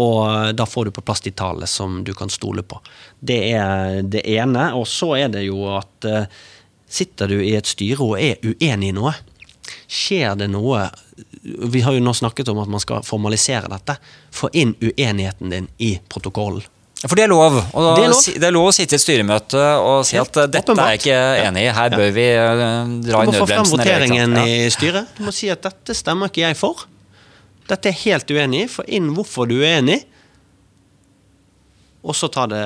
Og da får du på plass de tallene som du kan stole på. Det er det ene. Og så er det jo at uh, sitter du i et styre og er uenig i noe, skjer det noe Vi har jo nå snakket om at man skal formalisere dette. Få inn uenigheten din i protokollen. For det er lov. Og Det er lov. det er lov å sitte i et styremøte og si at dette dette er jeg ikke enig i, her bør vi eh, dra Du må få frem nødbremsen. voteringen. I styret. Du må si at dette stemmer ikke jeg for. Dette er helt uenig i. Få inn hvorfor du er uenig. Og så ta det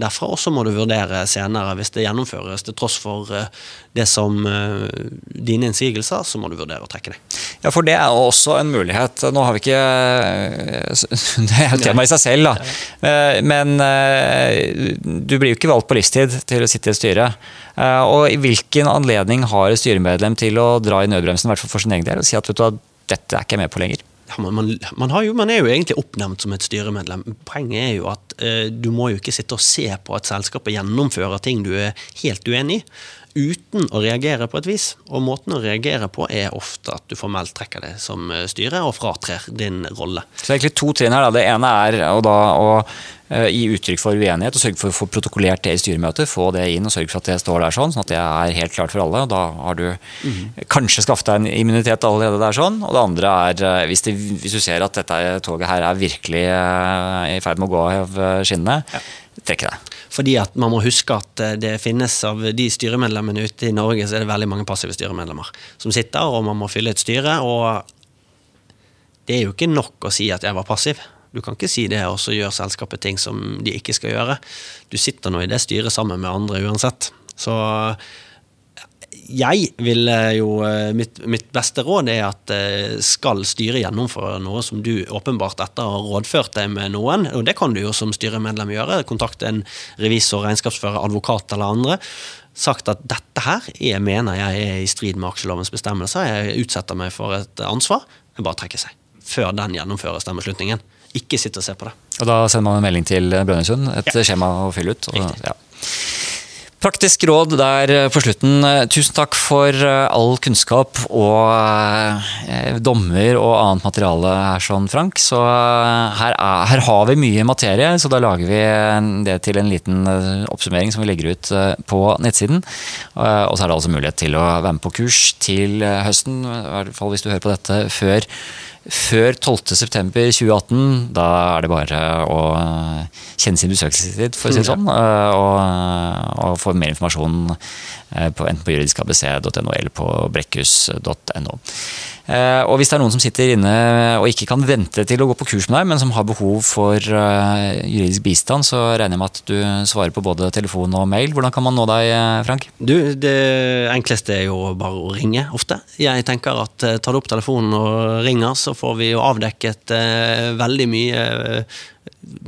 derfra, og så må du vurdere senere, hvis det gjennomføres til tross for eh, det som eh, dine innsigelser, så må du vurdere å trekke det. Ja, for det er også en mulighet. Nå har vi ikke eh, Det er et tema i seg selv, da. Men du blir jo ikke valgt på livstid til å sitte i et styre. Eh, Og i hvilken anledning har et styremedlem til å dra i nødbremsen, i hvert fall for sin egen del, og si at vet du dette er ikke jeg med på lenger? Ja, man, man, man, jo, man er jo egentlig oppnevnt som et styremedlem. Poenget er jo at eh, du må jo ikke sitte og se på at selskapet gjennomfører ting du er helt uenig i, uten å reagere på et vis. Og måten å reagere på er ofte at du formelt trekker det som eh, styre og fratrer din rolle. Så det egentlig to trinn her. Da. Det ene er å, da, å eh, gi uttrykk for uenighet og sørge for å få protokollert det i styremøtet. Få det inn og sørge for at det står der sånn, sånn at det er helt klart for alle. og Da har du kanskje skaffet deg en immunitet allerede der sånn. Og det andre er eh, hvis, det, hvis du ser at dette toget her er virkelig i ferd med å gå av skinnene, ja. trekke deg. Fordi at man må huske at eh, det finnes av de styremedlemmene ute i Norge, så er det veldig mange passive styremedlemmer som sitter, og man må fylle et styre. Og det er jo ikke nok å si at jeg var passiv. Du kan ikke si det, og så gjør selskapet ting som de ikke skal gjøre. Du sitter nå i det styret sammen med andre uansett. Så jeg vil jo eh, mitt, mitt beste råd er at eh, skal styret gjennomføre noe som du åpenbart etter har rådført deg med noen, og det kan du jo som styremedlem gjøre, kontakte en revisor, regnskapsfører, advokat eller andre, sagt at dette her jeg mener jeg er i strid med aksjelovens bestemmelser, jeg utsetter meg for et ansvar, jeg bare trekker seg. Før den gjennomføres, den beslutningen. Ikke sitt og se på det. Og da sender man en melding til Brønnøysund, et skjema å fylle ut. Og, Riktig. ja. Praktisk råd der eh, på slutten. Eh, Tusen takk for eh, all kunnskap og dommer og annet materiale her, sånn, Frank. Så her, er, her har vi mye materie, så da lager vi det til en liten oppsummering som vi legger ut på nettsiden. Og så er det altså mulighet til å være med på kurs til høsten, i hvert fall hvis du hører på dette før før 12.9.2018, da er det bare å eh, kjenne sin besøkelsestid, for å si det sånn, eh, og, og få mer informasjon eh, på, enten på juridiskabc.no eller på brekkhus.no. Eh, Og hvis det er noen som sitter inne og ikke kan vente til å gå på kurs med deg, men som har behov for eh, juridisk bistand, så regner jeg med at du svarer på både telefon og mail. Hvordan kan man nå deg, eh, Frank? Du, det enkleste er jo bare å ringe ofte. Jeg tenker at eh, tar du opp telefonen og ringer, så får vi jo avdekket eh, veldig mye eh,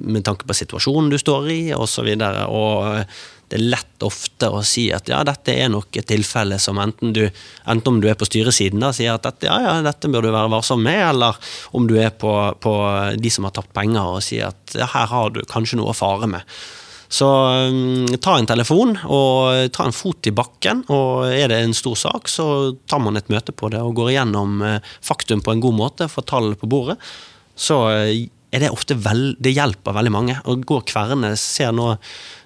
med tanke på situasjonen du står i, og så videre. Og eh, lett ofte å si at ja, dette er nok et tilfelle som enten du, enten om du er på styresiden da, sier at dette, ja, ja, dette bør du være varsom med, eller om du er på, på de som har tapt penger og sier at ja, her har du kanskje noe å fare med. Så mm, ta en telefon og ta en fot i bakken, og er det en stor sak, så tar man et møte på det og går igjennom eh, faktum på en god måte, får tall på bordet. Så eh, er det ofte vel, det hjelper veldig mange. Og går kverne, ser nå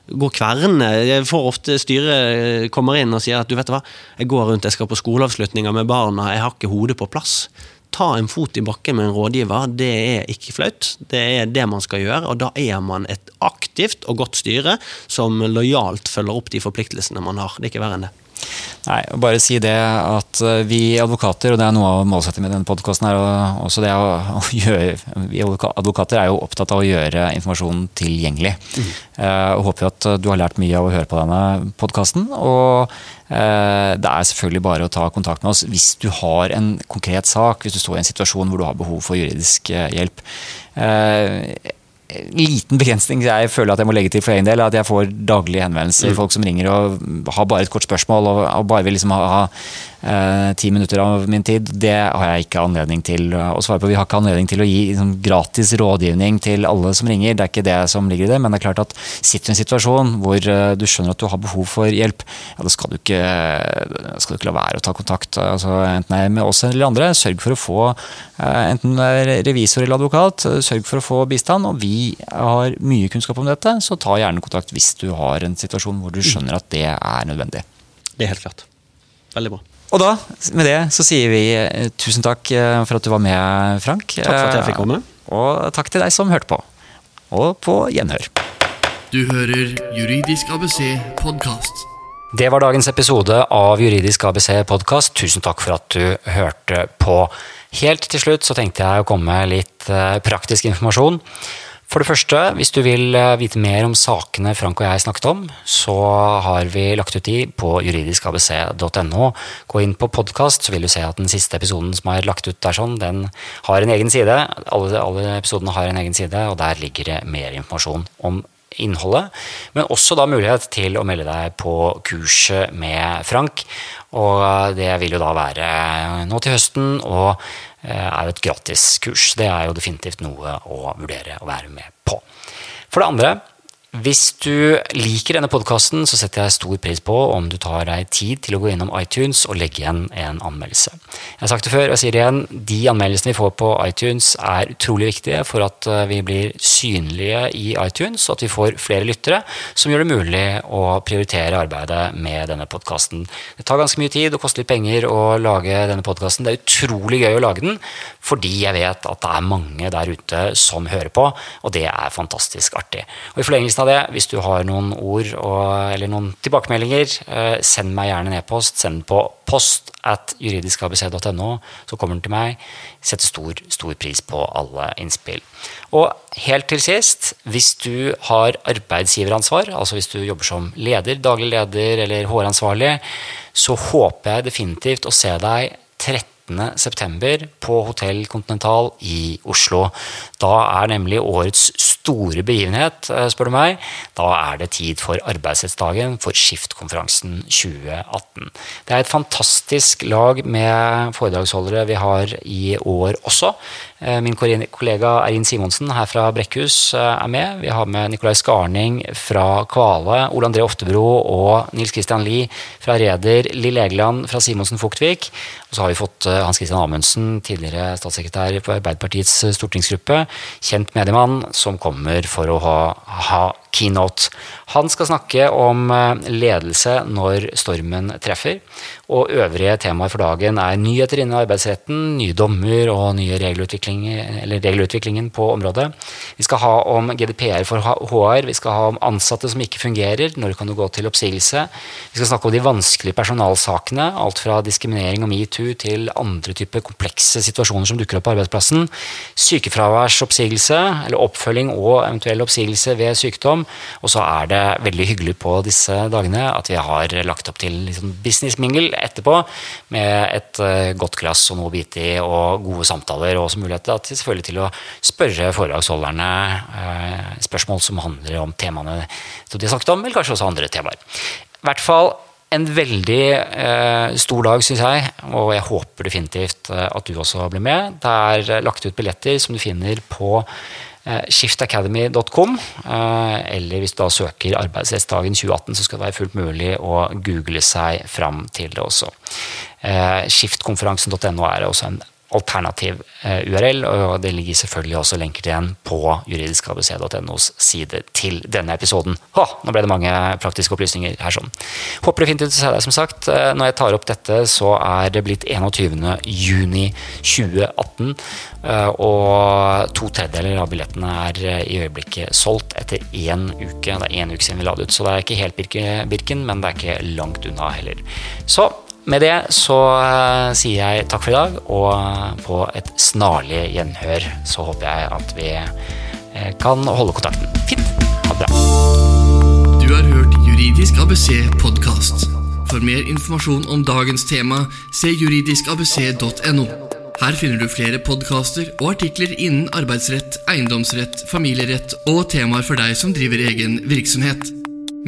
går kverene, Jeg får ofte styret kommer inn og sier at du vet hva, jeg går rundt, jeg skal på skoleavslutninger med barna, jeg har ikke hodet på plass. Ta en fot i bakken med en rådgiver, det er ikke flaut. Det er det man skal gjøre, og da er man et aktivt og godt styre som lojalt følger opp de forpliktelsene man har. Det er ikke verre enn det. Nei, bare si det at eh, vi advokater, og det er noe av målsettingen med denne podkasten, er også det å, gjøre Vi advokater er jo opptatt av å gjøre informasjonen tilgjengelig. Eh, og håper at du har lært mye av å høre på denne podkasten. Og eh, det er selvfølgelig bare å ta kontakt med oss hvis du har en konkret sak, hvis du står i en situasjon hvor du har behov for juridisk eh, hjelp. Liten begrensning jeg føler at jeg må legge til for egen del, at jeg får daglige henvendelser. Folk som ringer og har bare et kort spørsmål og, og bare vil liksom ha, eh, ti minutter av min tid, det har jeg ikke anledning til å svare på. Vi har ikke anledning til å gi liksom, gratis rådgivning til alle som ringer, det er ikke det som ligger i det. Men det er klart at sitter du i en situasjon hvor eh, du skjønner at du har behov for hjelp, ja, da skal du ikke, skal du ikke la være å ta kontakt, altså, enten med oss eller andre. Sørg for å få eh, enten revisor eller advokat, sørg for å få bistand. Og vi har mye kunnskap om dette, så ta gjerne kontakt hvis du har en situasjon hvor du skjønner at det er nødvendig. Det er helt klart. Veldig bra. Og da, med det, så sier vi eh, tusen takk eh, for at du var med, Frank. Takk for at jeg fikk komme. Og takk til deg som hørte på. Og på gjenhør. Du hører Juridisk ABC podkast. Det var dagens episode av Juridisk ABC podkast. Tusen takk for at du hørte på. Helt til slutt så tenkte jeg å komme med litt eh, praktisk informasjon. For det første, hvis du vil eh, vite mer om sakene Frank og jeg snakket om, så har vi lagt ut de på juridiskabc.no. Gå inn på podkast, så vil du se at den siste episoden som er lagt ut der, sånn, den har en egen side. Alle, alle episodene har en egen side, og der ligger det mer informasjon om innholdet, men også da mulighet til å melde deg på kurset med Frank. Og det vil jo da være nå til høsten, og Eh, er jo et gratiskurs. Det er jo definitivt noe å vurdere å være med på. For det andre, hvis du liker denne podkasten, så setter jeg stor pris på om du tar deg tid til å gå innom iTunes og legge igjen en anmeldelse. Jeg har sagt det før, og jeg sier det igjen, de anmeldelsene vi får på iTunes er utrolig viktige for at eh, vi blir synlige i iTunes, og at vi får flere lyttere, som gjør det mulig å prioritere arbeidet med denne podkasten. Det tar ganske mye tid og koster litt penger å lage denne podkasten. Det er utrolig gøy å lage den, fordi jeg vet at det er mange der ute som hører på, og det er fantastisk artig. Og i av det, hvis du har noen ord og, eller noen tilbakemeldinger, eh, send meg gjerne en e-post. Send den på post at juridiskabc.no, så kommer den til meg. Sett stor, stor pris på alle innspill. Og helt til sist, hvis du har arbeidsgiveransvar, altså hvis du jobber som leder, daglig leder eller HR-ansvarlig, så håper jeg definitivt å se deg 30 19.9. på Hotell Continental i Oslo. Da er nemlig årets store begivenhet, eh, spør du meg. Da er det tid for arbeidsrettsdagen for Skiftkonferansen 2018. Det er et fantastisk lag med foredragsholdere vi har i år også. Eh, min kollega Erin Simonsen her fra Brekkhus eh, er med. Vi har med Nicolai Skarning fra Kvale, Ole André Oftebro og Nils Christian Lie fra Reder, Lill Egeland fra Simonsen Fuktvik. Og så har vi fått Hans Christian Amundsen, tidligere statssekretær på Arbeiderpartiets stortingsgruppe, kjent mediemann, som kommer for å ha, ha keynote. Han skal snakke om eh, ledelse når stormen treffer. Og øvrige temaer for dagen er nyheter innen arbeidsretten, nye dommer og nye regelutvikling, regelutviklingen på området. Vi skal ha om GDPR for HR, vi skal ha om ansatte som ikke fungerer, når kan du gå til oppsigelse. Vi skal snakke om de vanskelige personalsakene, alt fra diskriminering og metoo til andre typer komplekse situasjoner som dukker opp på arbeidsplassen. Sykefraværsoppsigelse, eller oppfølging og eventuell oppsigelse ved sykdom. Og så er det veldig hyggelig på disse dagene at vi har lagt opp til liksom businessmingle etterpå, med et uh, godt glass og noe å bite i og gode samtaler, og mulighet til, selvfølgelig til å spørre foredragsholderne eh, spørsmål som handler om temaene som de har snakket om, eller kanskje også andre temaer. I hvert fall en veldig eh, stor dag, syns jeg, og jeg håper definitivt at du også blir med. Det er lagt ut billetter som du finner på Eh, shiftacademy.com, eh, eller hvis du da søker Arbeidsrettsdagen 2018, så skal det være fullt mulig å google seg fram til det også. Eh, Skiftkonferansen.no er også en alternativ eh, URL, og det ligger selvfølgelig også lenker til en på juridiskabc.nos side til denne episoden. Hå, nå ble det mange praktiske opplysninger her sånn. Håper det definitivt å se deg, som sagt. Eh, når jeg tar opp dette, så er det blitt 21. juni 2018, eh, og to tredjedeler av billettene er i øyeblikket solgt etter én uke. Det er én uke siden vi la det ut, så det er ikke helt Birken, men det er ikke langt unna heller. Så med det så uh, sier jeg takk for i dag, og uh, på et snarlig gjenhør så håper jeg at vi uh, kan holde kontakten. Fint. Ha det bra. Du har hørt Juridisk ABC podkast. For mer informasjon om dagens tema, se juridiskabc.no. Her finner du flere podkaster og artikler innen arbeidsrett, eiendomsrett, familierett og temaer for deg som driver egen virksomhet.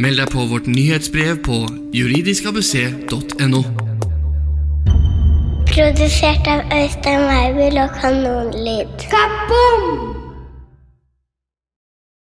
Meld deg på vårt nyhetsbrev på juridiskabc.no. Produsert av Øystein Weibel og Kanonlyd. Kaboom!